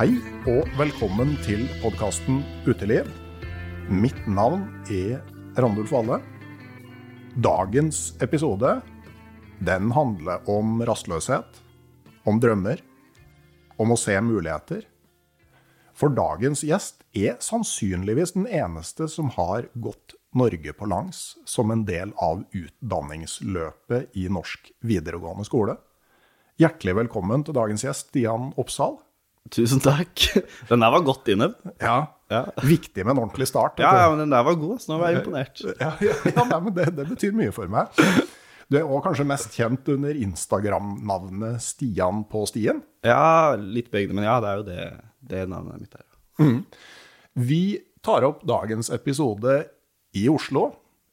Hei og velkommen til podkasten Uteliv. Mitt navn er Randulf Valle. Dagens episode den handler om rastløshet, om drømmer, om å se muligheter. For dagens gjest er sannsynligvis den eneste som har gått Norge på langs som en del av utdanningsløpet i norsk videregående skole. Hjertelig velkommen til dagens gjest, Stian Oppsal. Tusen takk. Den der var godt innøvd. Ja, Ja. Viktig med en ordentlig start. Ja, ja, men den der var god, så nå var jeg imponert. Ja, ja, ja nei, men det, det betyr mye for meg. Du er også kanskje mest kjent under Instagram-navnet Stian på stien. Ja, litt begge, men ja, det er jo det, det navnet mitt er. Vi tar opp dagens episode i Oslo,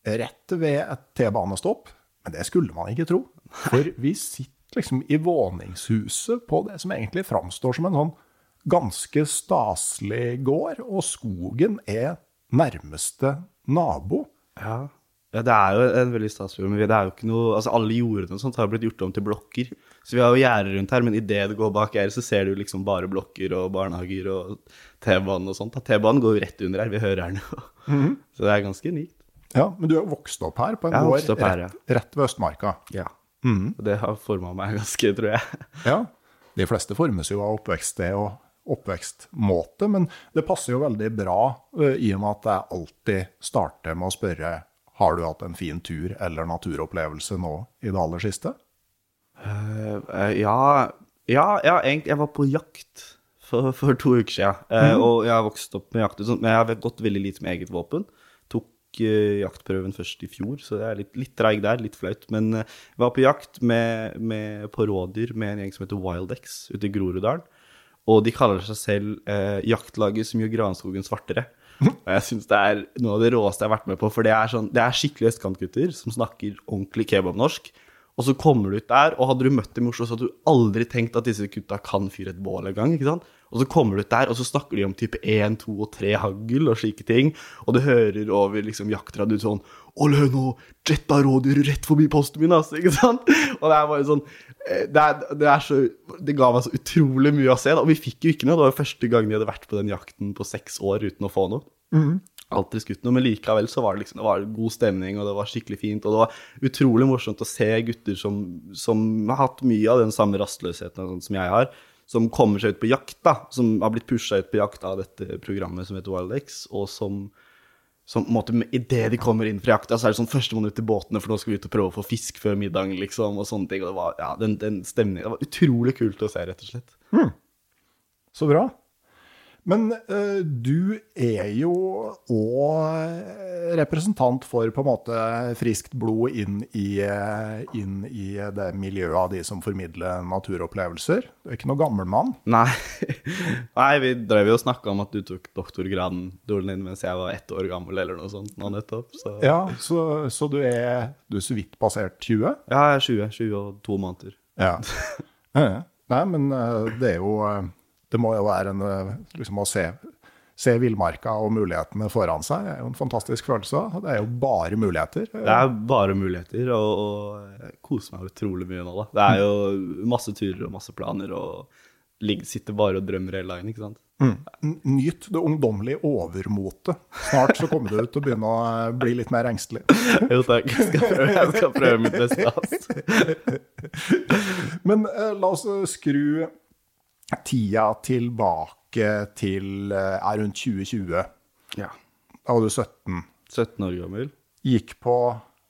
rett ved et T-banestopp. Men det skulle man ikke tro. For vi sitter liksom i våningshuset på det som egentlig framstår som en sånn ganske staselig gård, og skogen er nærmeste nabo. Ja. ja, det er jo en veldig stas fjord, men det er jo ikke noe Altså, alle jordene og sånt har blitt gjort om til blokker. Så vi har jo gjerder rundt her, men idet du går bak gjerdet, så ser du liksom bare blokker og barnehager og T-banen og sånt. T-banen går jo rett under her, vi hører den jo. Så det er ganske unikt. Ja, Men du er vokst opp her, på en gård her, rett, rett ved Østmarka. Ja. Og det har forma meg ganske, tror jeg. Ja, de fleste formes jo av oppvekststed og oppvekstmåte, men det passer jo veldig bra eh, i og med at jeg alltid starter med å spørre har du hatt en fin tur eller naturopplevelse nå i det aller siste? Uh, uh, ja, ja, ja, egentlig. Jeg var på jakt for, for to uker siden. Eh, Og jeg har vokst opp med jakt, men jeg har gått veldig lite med eget våpen. Tok eh, jaktprøven først i fjor, så det er litt, litt treig der, litt flaut. Men eh, jeg var på jakt med, med, på rådyr med en gjeng som heter Wildex ute i Groruddalen. Og de kaller seg selv eh, jaktlaget som gjør granskogen svartere. Og jeg syns det er noe av det råeste jeg har vært med på. For det er, sånn, det er skikkelig østkantgutter som snakker ordentlig kebabnorsk. Og så kommer du ut der, og hadde du møtt dem i Oslo, så hadde du aldri tenkt at disse gutta kan fyre et bål engang. ikke sant? Og så kommer du ut der, og så snakker de om type 1, 2 og 3 hagl og slike ting. Og du hører over liksom jaktradioen sånn Ole, nå jetta rådyret rett forbi posten min, altså! Ikke sant? Og det er bare sånn eh, det, er, det, er så, det ga meg så utrolig mye å se. Da. Og vi fikk jo ikke noe. Det var jo første gang de hadde vært på den jakten på seks år uten å få noe. Aldri skutt noe, men likevel så var det liksom, det var god stemning, og det var skikkelig fint. Og det var utrolig morsomt å se gutter som, som har hatt mye av den samme rastløsheten som jeg har, som kommer seg ut på jakt, da. Som har blitt pusha ut på jakt av dette programmet som heter WildX, og som som på en måte, Idet de kommer inn fra jakta, så er det sånn førstemann ut i båtene, for nå skal vi ut og prøve å få fisk før middagen, liksom, og sånne ting. Og det var, ja, den, den stemningen Det var utrolig kult å se, rett og slett. Så bra. Men uh, du er jo òg representant for på en måte friskt blod inn i, eh, inn i det miljøet av de som formidler naturopplevelser. Du er ikke noe gammel mann. Nei. Nei, vi drev jo og snakka om at du tok doktorgraden din mens jeg var ett år gammel, eller noe sånt nå nettopp. Så ja, så, så du er du er så vidt passert 20? Ja, jeg er 20. 20 og to måneder. Ja. Nei, men eh, det er jo Det må jo være en eh, liksom å se, se villmarka og mulighetene foran seg. Det er jo en fantastisk følelse. Det er jo bare muligheter. Det er bare muligheter, og, og jeg koser meg utrolig mye nå, da. Det er jo masse turer og masse planer, og sitter bare og drømmer hele dagen, ikke sant. Mm. Nyt det ungdommelige overmotet. Snart så kommer du til å begynne å eh, bli litt mer engstelig. Jo takk, jeg skal prøve, jeg skal prøve mitt beste. Men eh, la oss skru tida tilbake til eh, er rundt 2020. Ja. Da var du 17. 17 år gammel. Gikk på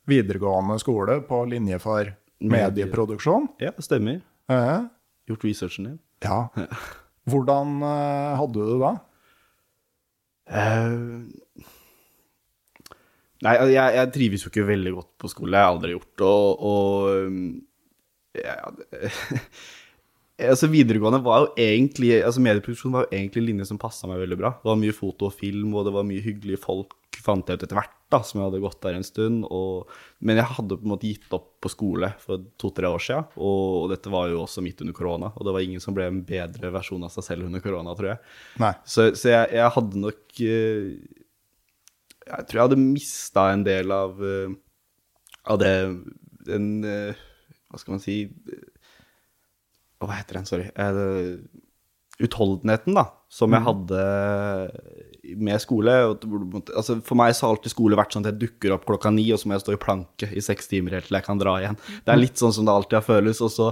videregående skole på linje for medieproduksjon. Ja, stemmer. Eh, Gjort researchen din. ja. Hvordan eh, hadde du det da? Uh, Nei, altså, jeg, jeg trives jo ikke veldig godt på skole. Jeg har aldri gjort. Og, og um, ja, det- altså Videregående var jo egentlig altså Medieproduksjon var jo egentlig en linje som passa meg veldig bra. Det var mye foto og film, og det var mye hyggelige folk, fant jeg ut etter hvert, da, som jeg hadde gått der en stund. Og, men jeg hadde på en måte gitt opp på skole for to-tre år siden, og, og dette var jo også midt under korona. Og det var ingen som ble en bedre versjon av seg selv under korona, tror jeg. Nei. Så, så jeg, jeg hadde nok eh, Jeg tror jeg hadde mista en del av, eh, av det Den eh, Hva skal man si Hva heter den, sorry. Eh, utholdenheten, da, som jeg hadde med skole. Altså, for meg så har alltid skole vært sånn at jeg dukker opp klokka ni, og så må jeg stå i planke i seks timer helt til jeg kan dra igjen. Det er litt sånn som det alltid har føles. Og så,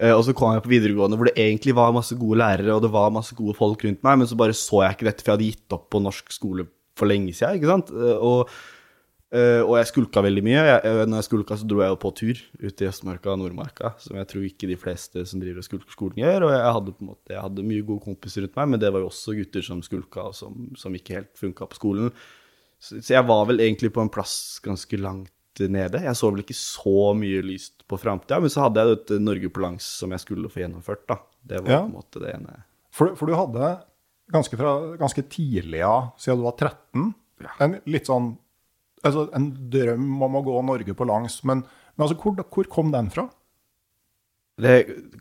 eh, og så kom jeg på videregående hvor det egentlig var masse gode lærere, og det var masse gode folk rundt meg, men så bare så jeg ikke dette, for jeg hadde gitt opp på norsk skole for lenge siden, ikke sant? Eh, Og, eh, og jeg skulka veldig mye. Jeg, når jeg skulka, så dro jeg jo på tur ut i Østmarka og Nordmarka, som jeg tror ikke de fleste som driver og skulker skolen gjør. Og jeg hadde på en måte, jeg hadde mye gode kompiser rundt meg, men det var jo også gutter som skulka, og som, som ikke helt funka på skolen. Så, så jeg var vel egentlig på en plass ganske langt nede. Jeg så vel ikke så mye lyst på framtida, men så hadde jeg dette et Norge på langs som jeg skulle få gjennomført, da. Det var Ja. på en måte det ene. For, for du hadde ganske, fra, ganske tidlig av, siden du var 13, en litt sånn altså En drøm om å gå Norge på langs. Men, men altså, hvor, hvor kom den fra? Det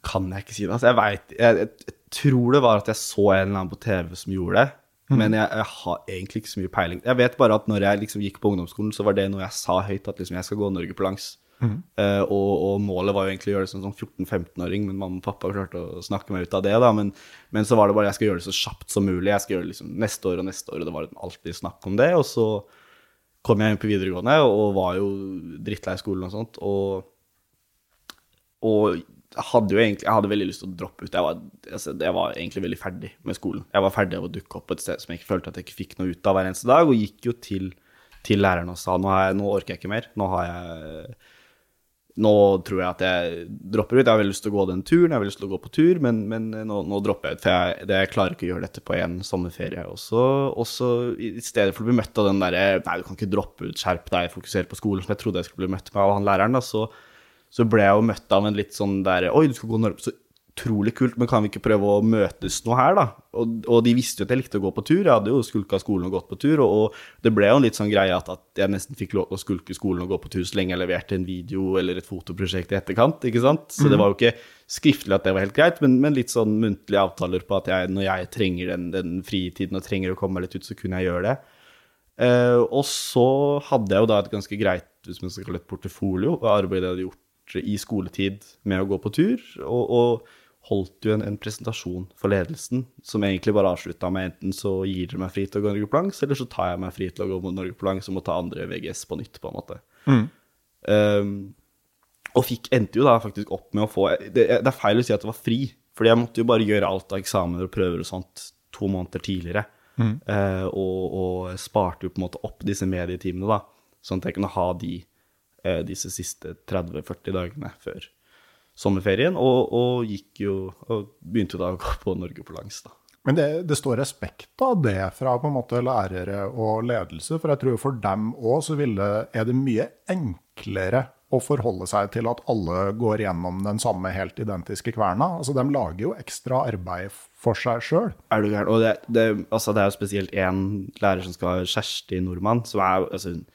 kan jeg ikke si. Altså, jeg, vet, jeg, jeg, tror det var at jeg så en eller annen på TV som gjorde det. Men jeg, jeg har egentlig ikke så mye peiling. Jeg vet bare at når jeg liksom gikk på ungdomsskolen, så var det noe jeg sa høyt, at liksom jeg skal gå Norge på langs. Eh, og, og målet var jo egentlig å gjøre det som sånn 14-15-åring, men mamma og pappa klarte å snakke meg ut av det. da, men, men så var det bare jeg skal gjøre det så kjapt som mulig. Jeg skal gjøre det liksom neste år og neste år, og det var alltid snakk om det. Og så kom jeg inn på videregående og var jo drittlei skolen og sånt. og og hadde jo egentlig, jeg hadde veldig lyst til å droppe ut. Jeg var, altså, jeg var egentlig veldig ferdig med skolen. Jeg var ferdig av å dukke opp på et sted som jeg ikke følte at jeg ikke fikk noe ut av hver eneste dag, og gikk jo til, til læreren og sa nå, jeg, nå orker jeg ikke mer. Nå har jeg Nå tror jeg at jeg dropper ut. Jeg har veldig lyst til å gå den turen, jeg har lyst til å gå på tur, men, men nå, nå dropper jeg ut. For jeg, det, jeg klarer ikke å gjøre dette på en sommerferie. Også, også og så i stedet for å bli møtt av den derre Nei, du kan ikke droppe ut, skjerp deg, fokusere på skolen, som jeg trodde jeg skulle bli møtt med av han læreren, da, så så ble jeg jo møtt av en litt sånn der Oi, du skal gå Norge Så utrolig kult, men kan vi ikke prøve å møtes nå her, da? Og, og de visste jo at jeg likte å gå på tur. Jeg hadde jo skulka skolen og gått på tur, og, og det ble jo en litt sånn greie at, at jeg nesten fikk lov til å skulke skolen og gå på tur så lenge jeg leverte en video eller et fotoprosjekt i etterkant, ikke sant? Så det var jo ikke skriftlig at det var helt greit, men, men litt sånn muntlige avtaler på at jeg, når jeg trenger den, den fritiden og trenger å komme meg litt ut, så kunne jeg gjøre det. Uh, og så hadde jeg jo da et ganske greit, hvis man skal kalle det et portefolio, av arbeidet jeg hadde gjort i skoletid med å gå på tur, og, og holdt jo en, en presentasjon for ledelsen som egentlig bare avslutta med enten så gir dere meg fri til å gå Norge på langs, eller så tar jeg meg fri til å gå mot Norge på langs og må ta andre VGS på nytt, på en måte. Um, og fikk, endte jo da faktisk opp med å få det, det er feil å si at det var fri, fordi jeg måtte jo bare gjøre alt av eksamener og prøver og sånt to måneder tidligere. Eh, og, og sparte jo på en måte opp disse medietimene, da, sånn at jeg kunne ha de uh, disse siste 30-40 dagene før sommerferien, og, og gikk jo og begynte da å gå på Norge på langs, da. Men det, det, står respekt av det fra på en måte lærere og ledelse, for jeg tror for dem òg så ville, er det mye enklere å forholde seg til at alle går gjennom den samme helt identiske kverna. Altså, De lager jo ekstra arbeid for seg sjøl. Er du gæren? Og det, det, altså, det er jo spesielt én lærer som skal ha Kjersti Nordmann, som er altså, den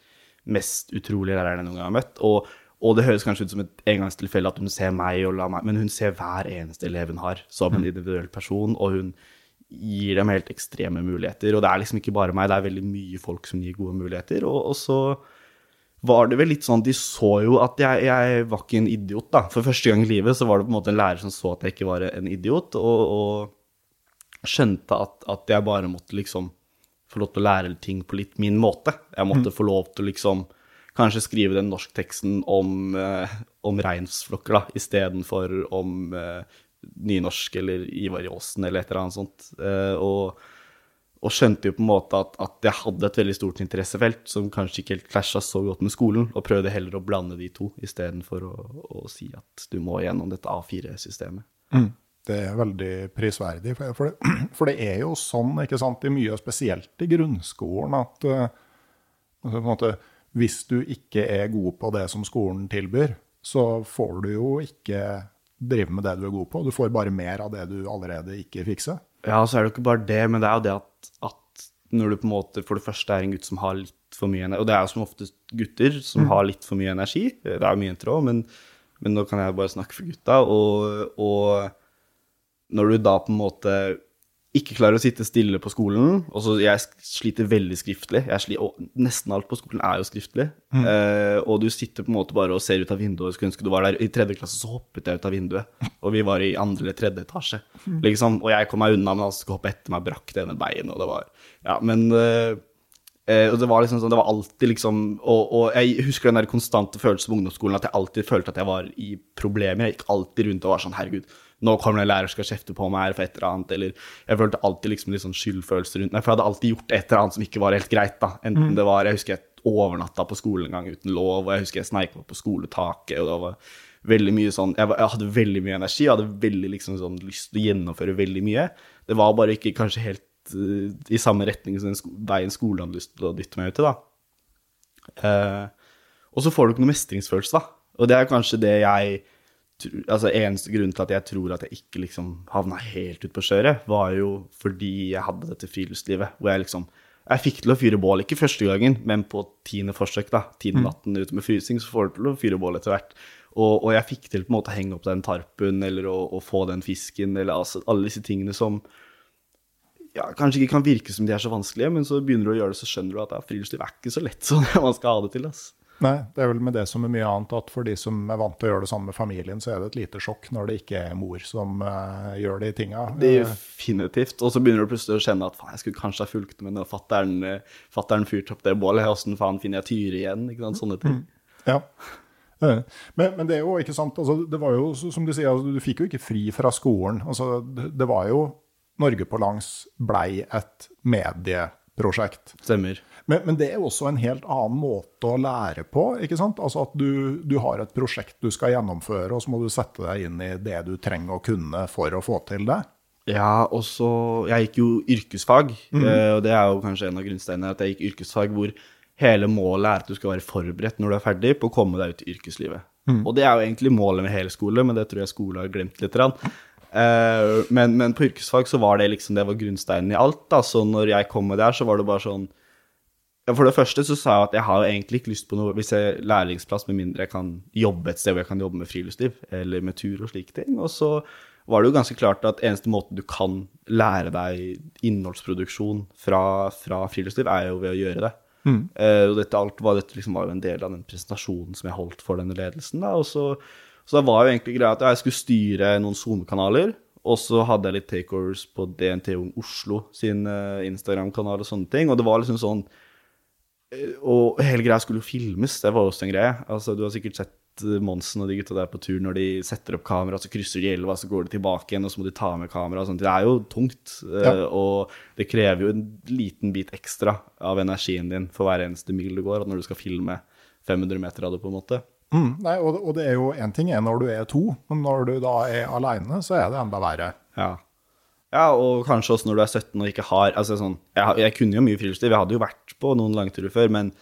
mest utrolige læreren jeg noen gang har møtt. Og, og, det høres kanskje ut som et engangstilfelle at hun ser meg og lar meg, men hun ser hver eneste elev hun har, som en mm. individuell person. og hun gir dem helt ekstreme muligheter. Og det er liksom ikke bare meg, det er veldig mye folk som gir gode muligheter. Og, og så var det vel litt sånn De så jo at jeg, jeg, var ikke en idiot, da. For første gang i livet så var det på en måte en lærer som så at jeg ikke var en idiot, og, og skjønte at, at, jeg bare måtte liksom få lov til å lære ting på litt min måte. Jeg måtte mm. få lov til å liksom kanskje skrive den norskteksten om, eh, om reinsflokker, da, istedenfor om eh, nynorsk eller Ivar Aasen eller et eller annet sånt. Eh, og, og, skjønte jo på en måte at, at, jeg hadde et veldig stort interessefelt som kanskje ikke helt klasja så godt med skolen, og prøvde heller å blande de to istedenfor å, å si at du må gjennom dette A4-systemet. Mm. Det er veldig prisverdig. For det, for det, er jo sånn, ikke sant, i mye spesielt i grunnskolen, at uh, en måte, hvis du ikke er god på det som skolen tilbyr, så får du jo ikke drive med det du er god på. Du får bare mer av det du allerede ikke fikser. Ja, så er det jo ikke bare det, men det er jo det at, at når du på en måte for det første er en gutt som har litt for mye energi, og det er jo som oftest gutter som mm. har litt for mye energi, det er jo mye jenter òg, men, men, nå kan jeg bare snakke for gutta, og, og når du da på en måte ikke klarer å sitte stille på skolen. Og så Jeg sliter veldig skriftlig. Sliter, og nesten alt på skolen er jo skriftlig. Mm. Eh, og du sitter på en måte bare og ser ut av vinduet og skulle ønske du var der. I tredje klasse så hoppet jeg ut av vinduet, og vi var i andre eller tredje etasje. Mm. Liksom, og jeg kom meg unna, men han skulle hoppe etter meg, brakk det ene beinet, og det var Ja, men eh, eh, og det var liksom sånn, det var alltid liksom og, og, jeg husker den der konstante følelsen på ungdomsskolen, at jeg alltid følte at jeg var i problemer. Jeg gikk alltid rundt og var sånn Herregud, nå kommer det en lærer som skal kjefte på meg for et eller annet. Eller jeg følte alltid liksom litt sånn skyldfølelse rundt meg, for jeg hadde alltid gjort et eller annet som ikke var helt greit. da. Enten mm. det var, Jeg husker jeg overnatta på skolen en gang uten lov, og jeg husker jeg sneik meg på skoletaket. og det var veldig mye sånn, jeg, jeg, hadde veldig mye energi, jeg hadde veldig liksom sånn lyst til å gjennomføre veldig mye. Det var bare ikke kanskje helt uh, i samme retning som den sko veien skolen hadde lyst til å dytte meg ut til. da. Uh, og så får du ikke noe mestringsfølelse, da. Og det er kanskje det jeg altså Eneste grunn til at jeg tror at jeg ikke liksom havna helt ut på skjøret, var jo fordi jeg hadde dette friluftslivet hvor jeg liksom Jeg fikk til å fyre bål, ikke første gangen, men på tiende forsøk, da, tiende mm. natten ute med frysing, så får du til å fyre bål etter hvert. Og, og, jeg fikk til på en måte å henge opp den tarpen, eller å, å få den fisken, eller altså alle disse tingene som ja, kanskje ikke kan virke som de er så vanskelige, men så begynner du å gjøre det, så skjønner du at ja, friluftsliv er ikke så lett som man skal ha det til. altså. Nei, det er vel med det som er mye annet, at for de som er vant til å gjøre det samme med familien, så er det et lite sjokk når det ikke er mor som uh, gjør de tinga. Definitivt. Og så begynner du plutselig å kjenne at faen, jeg skulle kanskje ha fulgt med når fatter'n fatteren fyrte opp det bålet. Åssen faen finner jeg Tyre igjen? Ikke sant? Sånne ting. Mm. Ja. Eh, men, men, det er jo ikke sant, altså, det var jo som du sier, altså, du fikk jo ikke fri fra skolen. Altså, det, det var jo Norge på langs blei et medieprosjekt. Stemmer. Men, men, det er også en helt annen måte å lære på. ikke sant? Altså At du, du, har et prosjekt du skal gjennomføre, og så må du sette deg inn i det du trenger å kunne for å få til det. Ja, og så Jeg gikk jo yrkesfag, mm. og det er jo kanskje en av grunnsteinene at jeg gikk yrkesfag hvor hele målet er at du skal være forberedt når du er ferdig på å komme deg ut i yrkeslivet. Mm. Og det er jo egentlig målet med hele skole, men det tror jeg skole har glemt litt. Uh, men, men, på yrkesfag så var det liksom det var grunnsteinen i alt. da, Så når jeg kom med det her, så var det bare sånn for det første så sa jeg at jeg har egentlig ikke lyst på noe hvis jeg lærlingsplass, med mindre jeg kan jobbe et sted hvor jeg kan jobbe med friluftsliv eller med tur og slike ting. Og så var det jo ganske klart at eneste måten du kan lære deg innholdsproduksjon fra, fra friluftsliv, er jo ved å gjøre det. Mm. Uh, og dette, alt var, dette liksom var jo en del av den presentasjonen som jeg holdt for denne ledelsen. Da. Og så, så da var jo egentlig greia at jeg skulle styre noen SoMe-kanaler. Og så hadde jeg litt takeovers på DNT Ung Oslo sin uh, Instagram-kanal og sånne ting. Og det var liksom sånn Eh, og hele greia skulle jo filmes, det var også en greie. Altså, du har sikkert sett eh, Monsen og de gutta der på tur når de setter opp kamera, så krysser de elva, så går de tilbake igjen, og så må de ta med kamera. Sånt. Det er jo tungt, eh, ja. og det krever jo en liten bit ekstra av energien din for hver eneste mil du går, når du skal filme 500 meter av det, på en måte. Mm, nei, og, og, det er jo én ting er når du er to, men når du da er aleine, så er det enda verre. Ja. Ja, og kanskje også når du er 17 og ikke har Altså sånn Jeg, jeg kunne jo mye friluftsliv, jeg hadde jo vært på noen langturer før, men,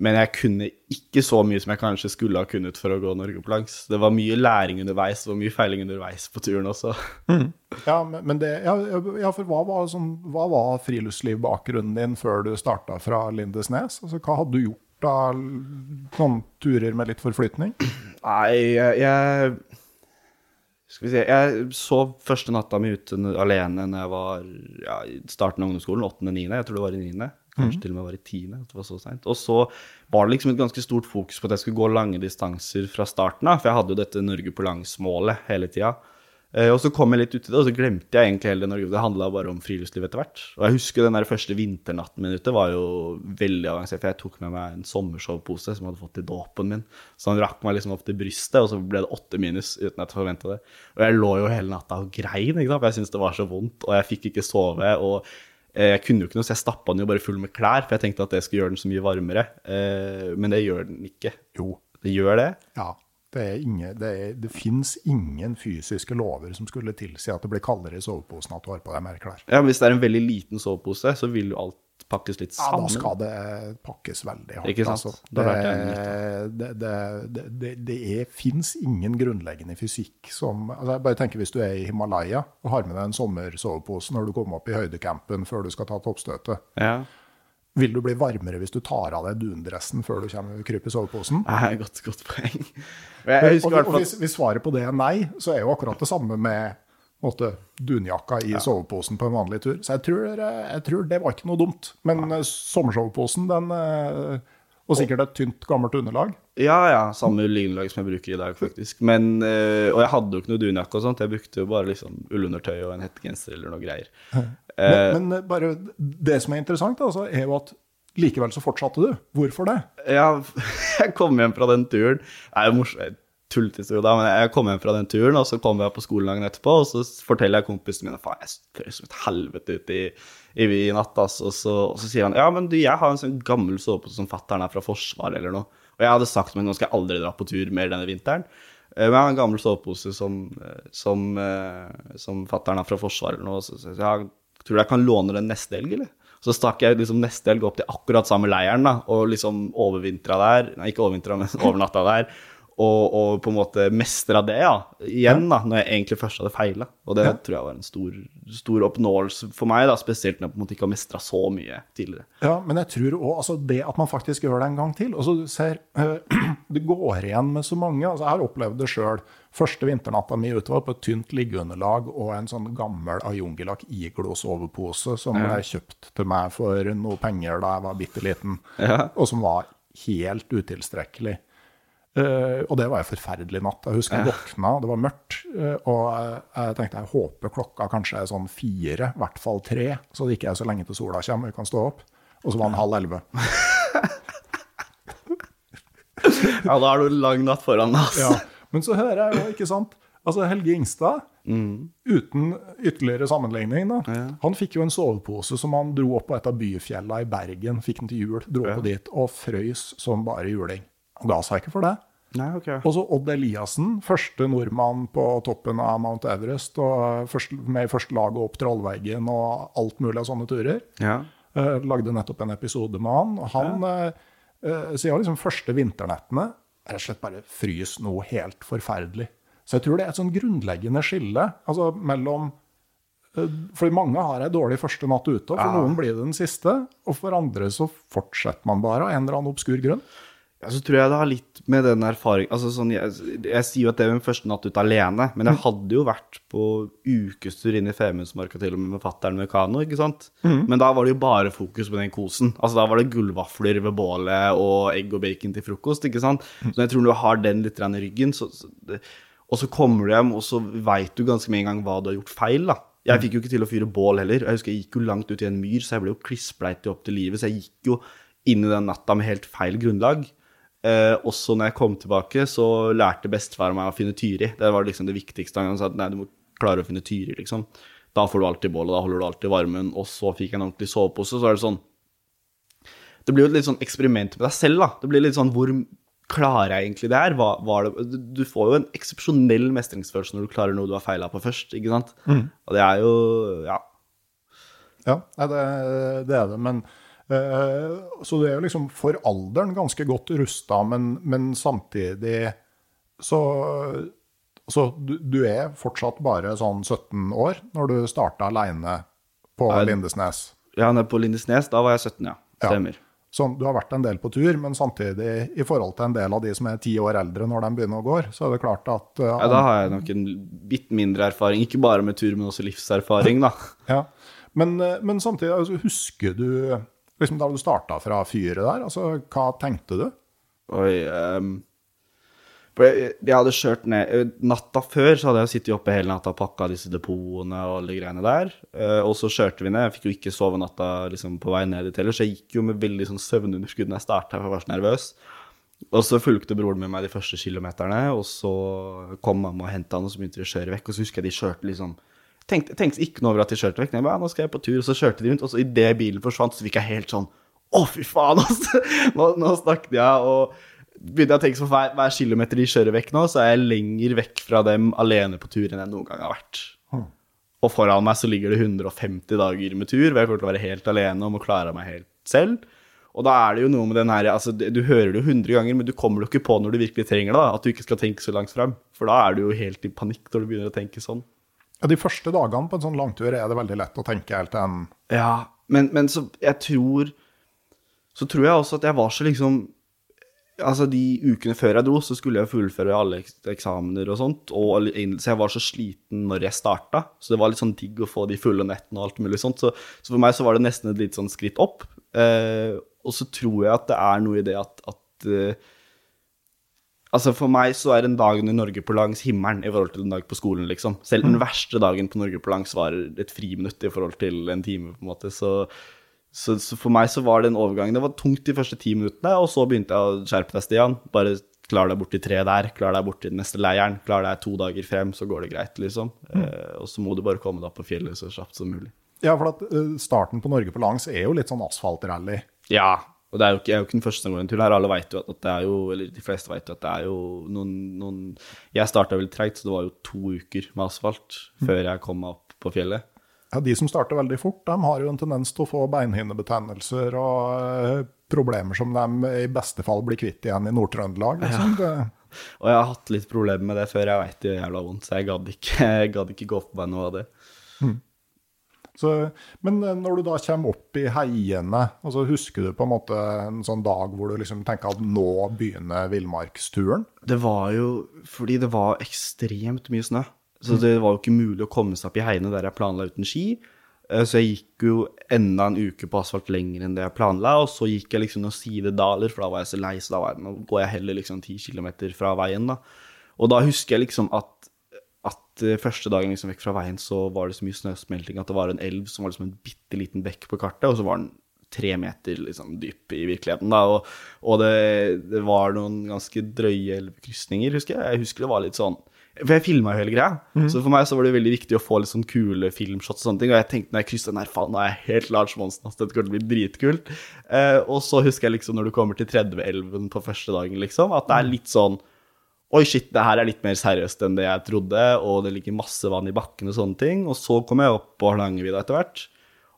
men jeg kunne ikke så mye som jeg kanskje skulle ha kunnet for å gå Norge på langs. Det var mye læring underveis, det var mye feiling underveis på turen også. Ja, men men det, ja, ja, for hva var, sånn, hva var friluftslivbakgrunnen din før du starta fra Lindesnes? Altså, hva hadde du gjort av noen turer med litt forflytning? Nei, jeg, jeg Skal vi se Jeg sov første natta mi ute alene når jeg var ja, i starten av ungdomsskolen. 8.-9. Jeg tror det var i 9. Kanskje til og med var i 10. At det var så sent. Og så var det liksom et ganske stort fokus på at jeg skulle gå lange distanser fra starten av. For jeg hadde jo dette Norge på langs-målet hele tida. Eh, og så kom jeg litt uti det, og så glemte jeg egentlig hele det Norge. Det handla bare om friluftsliv etter hvert. Og jeg husker den der første vinternatten min ute var jo veldig avansert, for jeg tok med meg en sommersovepose som jeg hadde fått i dåpen min. Så han rakk meg liksom opp til brystet, og så ble det åtte minus uten at jeg forventa det. Og jeg lå jo hele natta og grein, ikke sant, for jeg syntes det var så vondt, og jeg fikk ikke sove. og eh, jeg kunne jo ikke noe, så jeg stappa den jo bare full med klær, for jeg tenkte at det skulle gjøre den så mye varmere. Eh, Men det gjør den ikke. Jo, Det gjør det. ja. Det, ingen, det, er, det finnes ingen fysiske lover som skulle tilsi at det blir kaldere i soveposen at du har på deg mer klær. Ja, men Hvis det er en veldig liten sovepose, så vil jo alt pakkes litt sammen. Ja, da skal det pakkes veldig hardt. Ikke sant? Altså. Det, det, det, det, det, det er, fins ingen grunnleggende fysikk som altså jeg Bare tenker hvis du er i Himalaya og har med deg en sommersovepose når du kommer opp i høydecampen før du skal ta toppstøtet. Ja. Vil du bli varmere hvis du tar av deg dundressen før du kommer kryper i soveposen? Nei, godt, godt poeng. Jeg, og, og hvis, hvis svaret på det er nei, så er jo akkurat det samme med måte, dunjakka i soveposen på en vanlig tur. Så jeg tror, jeg tror det var ikke noe dumt. Men ja. sommersoveposen, den eh, Og sikkert et tynt, gammelt underlag. Ja, ja, samme linjelag som jeg bruker i dag, faktisk. Men, eh, og jeg hadde jo ikke noe dunjakke og sånt, jeg brukte jo bare liksom ullundertøy og en hettegenser eller noe greier. Men, men eh, bare det som er interessant, altså, er jo at likevel så fortsatte du. Hvorfor det? Ja, jeg kom hjem fra den turen. Det er jo morsomt, tullehistorie da, men jeg kom hjem fra den turen, og så kom jeg på skolen dagen etterpå, og så forteller jeg kompisene mine faen, jeg ser som et helvete ute i, i, natt, Altså, Og, så, og så sier han ja, men du, jeg har en sånn gammel sovepose som fatter'n er fra Forsvaret eller noe. Og jeg hadde sagt men nå skal jeg aldri dra på tur mer denne vinteren. Eh, Men jeg har en gammel sovepose som, eh, som, eh, som fatter'n er fra Forsvaret eller noe. Så, så jeg tror jeg kan låne den neste helg, eller? Så stakk jeg liksom neste helg opp til akkurat samme leiren da, og liksom overvintra der. Nei, ikke overvintra, men overnatta der. Og, og på en måte mestra det, ja. Igjen, da, når jeg egentlig først hadde feila. Og det tror jeg var en stor, stor oppnåelse for meg, da, spesielt når jeg på en måte ikke har mestra så mye tidligere. Ja, men jeg tror òg altså det at man faktisk gjør det en gang til. og så du ser, uh, Det går igjen med så mange. altså Jeg har opplevd det sjøl. Første vinternatta mi ute var på et tynt liggeunderlag og en sånn gammel Ayungilak Iglo-sovepose som ble kjøpt til meg for noe penger da jeg var bitte liten, og som var helt utilstrekkelig. Eh, og det var en forferdelig natt. Jeg husker jeg våkna, det var mørkt. eh, og jeg, tenkte jeg håper klokka kanskje er sånn fire, i hvert fall tre, så det ikke er så lenge til sola kommer og vi kan stå opp. Og så var den halv elleve. Ja, da har du en lang natt foran deg, altså. Ja. Men så hører jeg jo, ikke sant Altså Helge Ingstad, uten ytterligere sammenligning, da. Han fikk jo en sovepose som han dro opp på et av byfjella i Bergen. Fikk den til jul, dro på dit og frøys som bare juling. Han ga seg ikke for det. Nei, okay. Og så Odd Eliassen, første nordmann på toppen av Mount Everest, og først, med første laget opp Trollveggen og alt mulig av sånne turer. Ja. Uh, lagde nettopp en episode med han. og Han eh, eh, sier liksom første vinternettene rett og slett bare frys noe helt forferdelig. Så jeg tror det er et sånn grunnleggende skille altså mellom eh, For mange har ei dårlig første natt ute, og for noen blir det den siste. Og for andre så fortsetter man bare av en eller annen obskur grunn. Ja, så tror jeg det har litt med den erfaringen altså sånn, jeg, jeg sier jo at det er min første natt ute alene, men jeg hadde jo vært på ukestur inn i Femundsmarka til og med med fatter'n med kano, ikke sant? Men da var det jo bare fokus på den kosen. Altså da var det gullvafler ved bålet og egg og bacon til frokost, ikke sant? Så jeg tror når du har den litt i ryggen, så, så det, og så kommer du hjem, og så veit du ganske med en gang hva du har gjort feil, da. Jeg fikk jo ikke til å fyre bål heller. Jeg husker jeg gikk jo langt ut i en myr, så jeg ble jo klissbleit opp til livet. Så jeg gikk jo inn i den natta med helt feil grunnlag. Eh, også når jeg kom tilbake, så lærte bestefar meg å finne tyri. Det var liksom det viktigste. Han sa at nei, du må klare å finne tyri, liksom. Da får du alltid bål, og da holder du alltid varmen. Og så fikk jeg en ordentlig sovepose, så er det sånn Det blir jo et litt sånn eksperiment med deg selv, da. Det blir litt sånn hvor Klarer jeg egentlig det her? Hva, var det, du- får jo en eksepsjonell mestringsfølelse når du klarer noe du har feila på først, ikke sant? Og det er jo Ja. Ja, det, det er det. Men, så du er jo liksom for alderen ganske godt rusta, men, men samtidig så Så du, du er fortsatt bare sånn 17 år når du starta aleine på jeg, Lindesnes. Ja, på Lindesnes, da var jeg 17, ja. Ja. Stemmer. Sånn, du har vært en del på tur, men samtidig, i forhold til en del av de som er ti år eldre når de begynner å gå, så er det klart at uh, Ja, da har jeg nok en bitt mindre erfaring, ikke bare med tur, men også livserfaring, da. Ja, men, eh, men samtidig, altså, husker du liksom da du starta fra fyret der, altså hva tenkte du? Oi, um, jeg, jeg hadde kjørt ned eh, Natta før så hadde jeg sittet oppe hele natta og pakka disse depotene og alle greiene der. Uh, og så kjørte vi ned. Jeg fikk jo ikke sove natta liksom, på vei ned dit heller, så jeg gikk jo med veldig sånn søvnunderskudd når jeg starta, for jeg var så nervøs. Og så fulgte broren med meg de første kilometerne, og så kom mamma og henta han, og så begynte de å kjøre vekk. Og så husker jeg de kjørte liksom Tenkte, tenkte ikke noe over at de kjørte vekk. Bare, nå skal jeg på tur, og så kjørte de rundt, og så idet bilen forsvant, så fikk jeg helt sånn Å, fy faen, altså! Nå, nå snakket jeg, og begynte jeg å tenke sånn, hver, hver kilometer de kjører vekk nå, så er jeg lenger vekk fra dem alene på tur enn jeg noen gang har vært. Og foran meg så ligger det 150 dager med tur, hvor jeg kommer til å være helt alene og må klare meg helt selv. Og da er det jo noe med den her altså, Du hører det jo 100 ganger, men du kommer jo ikke på når du virkelig trenger det. da, At du ikke skal tenke så langt frem. For da er du jo helt i panikk når du begynner å tenke sånn. Ja, de første dagene på en sånn langtur er det veldig lett å tenke helt til en Ja, men, men så jeg tror Så tror jeg også at jeg var så liksom Altså, de ukene før jeg dro, så skulle jeg fullføre alle eksamener og sånt, og, så jeg var så sliten når jeg starta, så det var litt sånn digg å få de fulle nettene og alt mulig sånt, så, så for meg så var det nesten et litt sånn skritt opp. Eh, og så tror jeg at det er noe i det at, at eh, Altså For meg så er en dag i Norge på langs himmelen i forhold til en dag på skolen, liksom. Selv den verste dagen på Norge på langs var et friminutt i forhold til en time, på en måte. Så, så, så for meg så var den overgangen Det var tungt de første ti minuttene, og så begynte jeg å skjerpe deg, Stian. Bare klar deg bort til tre der, klar deg bort til den neste leiren, klar deg to dager frem, så går det greit, liksom. Eh, og så må du bare komme deg opp på fjellet så kjapt som mulig. Ja, for at eh, starten på Norge på langs er jo litt sånn asfaltrally. Ja, og det er jo ikke, jeg er jo ikke den første som går en tur her. Alle vet jo at, at det er jo, eller de fleste vet jo at det er jo noen, noen Jeg starta veldig treigt, så det var jo to uker med asfalt før jeg kom meg opp på fjellet. Ja, de som starter veldig fort, de har jo en tendens til å få beinhinnebetennelser og eh, problemer som de i beste fall blir kvitt igjen i Nord-Trøndelag. Liksom. Ja. Og jeg har hatt litt problemer med det før jeg veit det gjør jævla vondt, så jeg gadd ikke, jeg gadd ikke gå på meg noe av det. Så, men eh, når du da kommer opp i heiene, altså husker du på en måte en sånn dag hvor du liksom tenker at nå begynner villmarksturen? Det var jo fordi det var ekstremt mye snø. Så det var jo ikke mulig å komme seg opp i heiene der jeg planla uten ski. Eh, Så jeg gikk jo enda en uke på asfalt lenger enn det jeg planla, og så gikk jeg liksom noen sidedaler, for da var jeg så lei, så da var jeg, nå går jeg heller liksom ti kilometer fra veien, da. Og da husker jeg liksom at, at eh, første dagen liksom vekk fra veien, så var det så mye snøsmelting at det var en elv som var liksom en bitte liten bekk på kartet, og så var den tre meter liksom dyp i virkeligheten, da. Og, og det, det var noen ganske drøye elvekrysninger, husker jeg. Jeg husker det var litt sånn for jeg filma jo hele greia, så for meg så var det veldig viktig å få litt sånn kule filmshots og sånne ting. Og jeg tenkte når jeg kryssa den her, faen, nå er jeg helt Lars Monsen, altså, dette kommer til å bli dritkult. Eh, og så husker jeg liksom når du kommer til 30-elven på første dagen, liksom, at det er litt sånn Oi, shit, det her er litt mer seriøst enn det jeg trodde, og det ligger masse vann i bakken og sånne ting. Og så kom jeg opp på Hardangervidda etter hvert.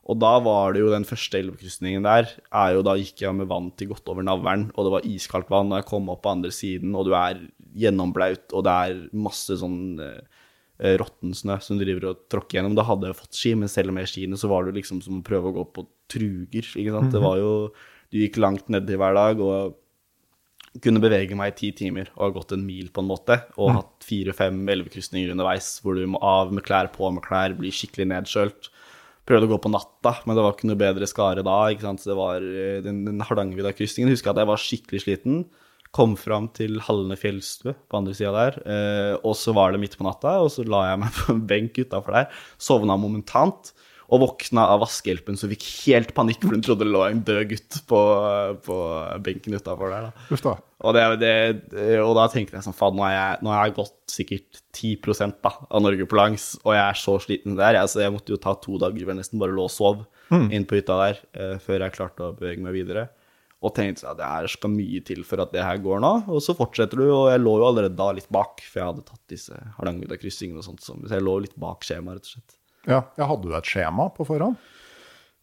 Og da var det jo den første elvekrysningen der, er jo da gikk jeg med vann til godt over navlen, og det var iskaldt vann, og jeg kom opp på andre siden, og du er gjennomblaut, og det er masse sånn eh, råttensnø som du driver og tråkker gjennom. Da hadde jeg fått ski, men selv med skiene så var det liksom som å prøve å gå på truger, ikke sant. Det var jo Du gikk langt nedi hver dag, og kunne bevege meg i ti timer og ha gått en mil på en måte, og hatt fire-fem elvekrysninger underveis hvor du må av med klær, på med klær, bli skikkelig nedkjølt. Prøvde å gå på natta, men det var ikke noe bedre skare da. ikke sant? Så det var eh, Den, den Hardangervidda-krysningen husker jeg at jeg var skikkelig sliten. Kom fram til Hallene fjellstue på andre sida der, eh, og så var det midt på natta, og så la jeg meg på en benk utafor der, sovna momentant. Og våkna av vaskehjelpen som fikk helt panikk, for hun trodde det lå en død gutt på, på benken utafor der. da. Og, det, det, og da tenkte jeg sånn, faen, nå jeg, nå har jeg gått sikkert 10 da, av Norge på langs, og jeg er så sliten der. Altså, jeg måtte jo ta to dager hvor jeg nesten bare lå og sov inn på hytta der, uh, før jeg klarte å bevege meg videre. Og tenkte at det her skal mye til for at det her går nå. Og så fortsetter du, og jeg lå jo allerede da litt bak, for jeg hadde tatt disse Hardangervidda-kryssingene og sånt. Så jeg lå litt bak skjemaet, rett og slett. Ja, jeg hadde du et skjema på forhånd?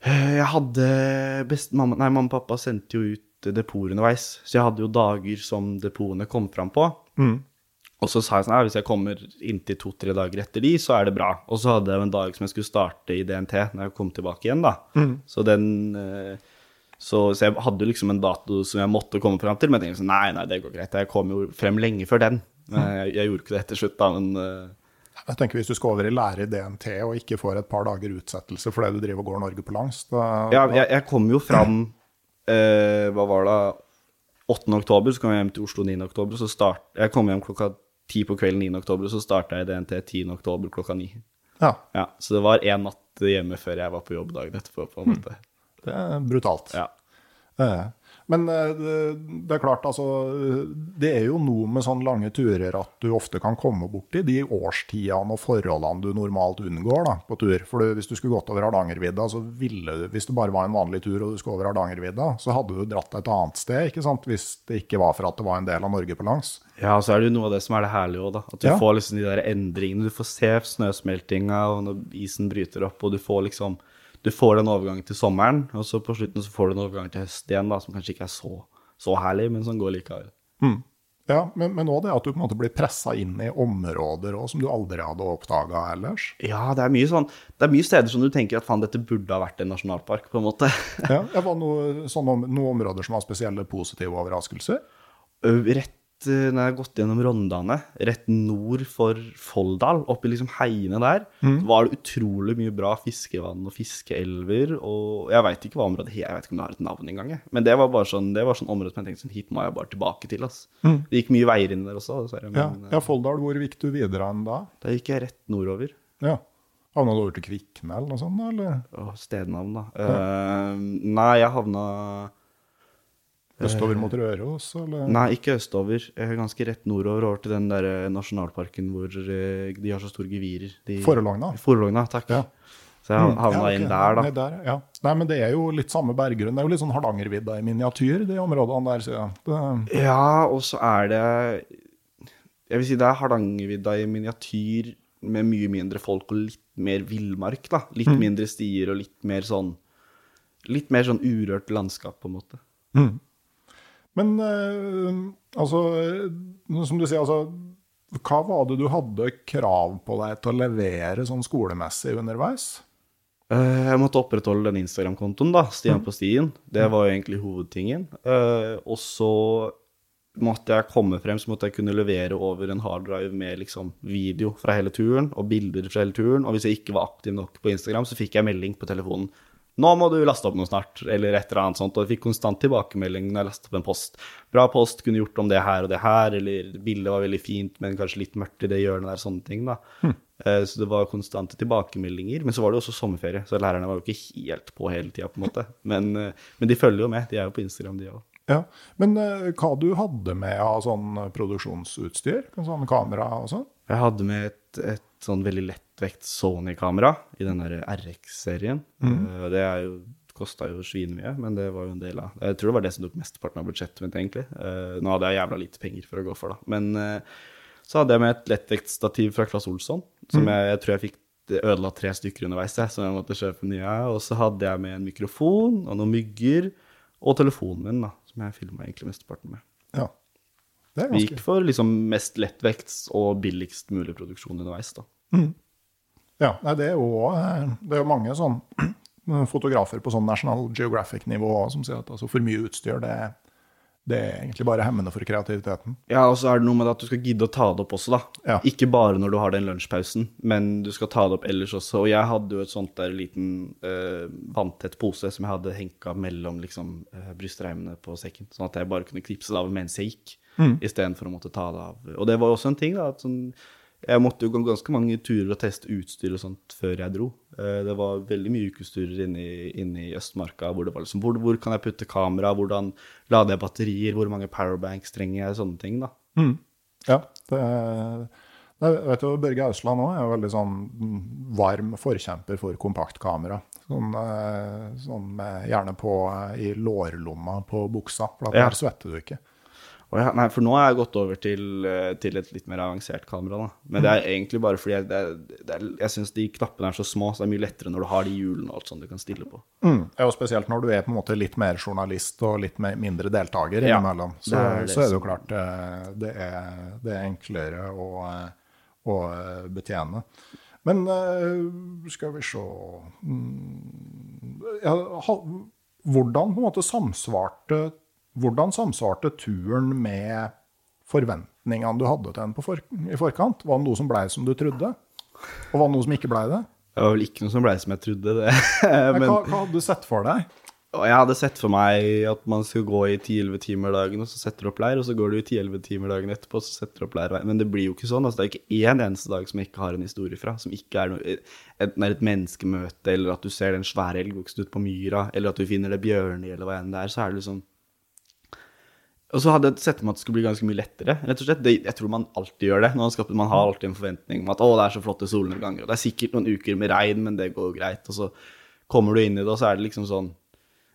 Eh, Jeg hadde best, mamma, Nei, mamma og pappa sendte jo ut depoter underveis, så jeg hadde jo dager som depotene kom fram på. Og så sa jeg sånn, ja, hvis jeg kommer inntil to-tre dager etter de, så er det bra. Og så hadde jeg en dag som jeg skulle starte i DNT når jeg kom tilbake igjen, da. Så den eh, så, så jeg hadde jo liksom en dato som jeg måtte komme fram til, men jeg tenkte sånn, nei, nei, det går greit. Jeg kom jo frem lenge før den. Jeg, jeg gjorde ikke det til slutt, da, men eh, Jeg tenker Hvis du skal over i lære i DNT og ikke får et par dager utsettelse fordi du driver og går Norge på langs da, Ja, jeg, jeg kom jo fram eh, Hva var det? 8. oktober, så kom jeg hjem til Oslo 9. oktober. Så start, jeg kom hjem klokka 10 på kvelden 9. oktober, så starta jeg DNT 10. oktober klokka 9. ja, Ja, så det var én natt hjemme før jeg var på jobb dagen etterpå. på en måte. det er brutalt. Ja. Eh, Men eh, det, er klart, altså Det er jo noe med sånne lange turer at du ofte kan komme borti de årstidene og forholdene du normalt unngår da, på tur. For du, hvis du skulle gått over Hardangervidda, så ville du Hvis det bare var en vanlig tur og du skulle over Hardangervidda, så hadde du dratt et annet sted, ikke sant? Hvis det ikke var for at det var en del av Norge på langs. ja, og så er det jo noe av det som er det herlige òg, da. At du Ja. får liksom de der endringene. Du får se snøsmeltinga og når isen bryter opp, og du får liksom Du får den overgangen til sommeren, og så på slutten så får du en overgang til høst igjen, da, som kanskje ikke er så, så herlig, men som går likevel. Ja, Men, men også det at du på en måte blir pressa inn i områder også, som du aldri hadde oppdaga ellers. Ja, det er sånn Det er mye steder som du tenker at faen, dette burde ha vært en nasjonalpark, på en måte. Ja, det var noe, sånne, noen områder som var spesielle positive overraskelser. Rett når jeg har gått gjennom Rondane, rett nord for Folldal, oppi liksom heiene der, var det utrolig mye bra fiskevann og fiskeelver, og jeg veit ikke hva området Jeg vet ikke om det har et navn engang. Men det var bare sånn, det var sånn område som jeg tenkte sånn, hit må jeg bare tilbake til, ass. Det gikk mye veier inn der også, dessverre. Ja, Men ja Folldal, hvor gikk du videre enn da? eh, da gikk jeg rett nordover. Ja. Havna du over til Kvikne eller noe sånt? Eller Å, stednavn, da. Eh, nei, jeg havna østover mot Røros? Eller? Nei, ikke østover. Er ganske rett nordover, over til den der eh, nasjonalparken hvor eh, de har så store gevirer. De... Forelogna? Forelogna, takk. Ja. Så jeg havna Ja, okay. inn der, da. Nei, der, ja. Nei, men det er jo litt samme berggrunn. Det er jo litt sånn Hardangervidda i miniatyr, de områdene der, sier jeg. Det, Ja, og så er det Jeg vil si det er Hardangervidda i miniatyr med mye mindre folk og litt mer villmark, da. Litt Mm. mindre stier og litt mer sånn Litt mer sånn urørt landskap, på en måte. Men eh, altså, som du sier, altså Hva var det du hadde krav på deg til å levere sånn skolemessig underveis? Eh, Jeg måtte opprettholde den Instagram-kontoen, da. Stian på stien. Det var jo egentlig hovedtingen. Eh, og så måtte jeg komme frem, så måtte jeg kunne levere over en harddrive med liksom video fra hele turen og bilder fra hele turen. Og hvis jeg ikke var aktiv nok på Instagram, så fikk jeg melding på telefonen. Nå må du laste opp noe snart, eller et eller annet sånt. Og jeg fikk konstant tilbakemelding når jeg lastet opp en post. Bra post, kunne gjort om det her og det her, eller bildet var veldig fint, men kanskje litt mørkt i det hjørnet der, sånne ting, da. Hm. Så det var konstante tilbakemeldinger. Men så var det også sommerferie, så lærerne var jo ikke helt på hele tida, på en måte. Men, eh, men de følger jo med, de er jo på Instagram, de òg. Ja, Men eh, hva du hadde med av sånn produksjonsutstyr? Sånn kamera og sånn? Jeg hadde med et, et sånn veldig lettvekt Sony-kamera i den der RX-serien. Eh, Det er jo kosta jo svinmye, men det var jo en del av Jeg tror det var det som tok mesteparten av budsjettet mitt, egentlig. Eh, Nå hadde jeg jævla lite penger for å gå for, da. Men eh, så hadde jeg med et lettvektstativ fra Claes Olsson, som jeg, jeg tror jeg fikk ødela tre stykker underveis, jeg, så jeg måtte kjøpe nye. Og så hadde jeg med en mikrofon og noen mygger, og telefonen min, da, som jeg filma egentlig mesteparten med. Ja. Det er Vi gikk for liksom mest lettvekts og billigst mulig produksjon underveis, da. Ja, det er jo eh, det er mange sånn fotografer på sånn National Geographic-nivå som sier at altså, for mye utstyr det, det er egentlig bare hemmende for kreativiteten. Ja, og så er det noe med at du skal gidde å ta det opp også, da. Ja. Ikke bare når du har den lunsjpausen, men du skal ta det opp ellers også. Og jeg hadde jo et sånt der liten uh, vanntett pose som jeg hadde henka mellom liksom uh, brystreimene på sekken, sånn at jeg bare kunne knipse det av mens jeg gikk, Mm. istedenfor å måtte ta det av. Og det var jo også en ting, da, at sånn jeg måtte jo gå ganske mange turer og teste utstyr og sånt før jeg dro. Eh, Det var veldig mye ukesturer inne i, inne i Østmarka hvor det var liksom hvor, hvor kan jeg putte kamera, hvordan lader jeg batterier, hvor mange powerbanks trenger jeg, sånne ting, da. Ja, det, Jeg vet du, Børge Ausland også er jo veldig sånn mm, varm forkjemper for kompaktkamera. Sånn, eh, sånn gjerne på eh, i lårlomma på buksa, for da Ja. der svetter du ikke. Ja, nei, for nå har jeg gått over til, eh, til et litt mer avansert kamera. da. Men det er egentlig bare fordi jeg, det er, det er, jeg syns de knappene er så små, så det er mye lettere når du har de hjulene og alt sånt du kan stille på. Mm. Ja, og spesielt når du er på en måte litt mer journalist og litt mer, mindre deltaker Ja, innimellom. Så det så er det jo klart eh, det er, det er enklere å, eh, å betjene. Men skal vi se mm, ja, Hvordan på en måte samsvarte hvordan samsvarte turen med forventningene du hadde til den for, i forkant? Var det noe som blei som du trodde? Og var det noe som ikke blei det? Det var vel ikke noe som ble som jeg trodde. det. Men, Men, hva, hva hadde du sett for deg? jeg hadde sett for meg at man skulle gå i 10-11 timer dagen, og så setter du opp leir, og så går du i 10-11 timer dagen etterpå, og så setter du opp leir. Men det blir jo ikke sånn. altså Det er ikke én eneste dag som jeg ikke har en historie fra. Som ikke er noe, enten er et menneskemøte, eller at du ser den svære elgoksen ute på myra, eller at du finner det bjørnet, eller hva enn det er. Så er det liksom Og så hadde jeg sett for meg at det skulle bli ganske mye lettere. rett og slett. Det, jeg tror man alltid gjør det. Man, skal, man har alltid en forventning om at å, det er så flotte solnedganger. Og det er sikkert noen uker med regn, men det går greit. Og så kommer du inn i det, og så er det liksom sånn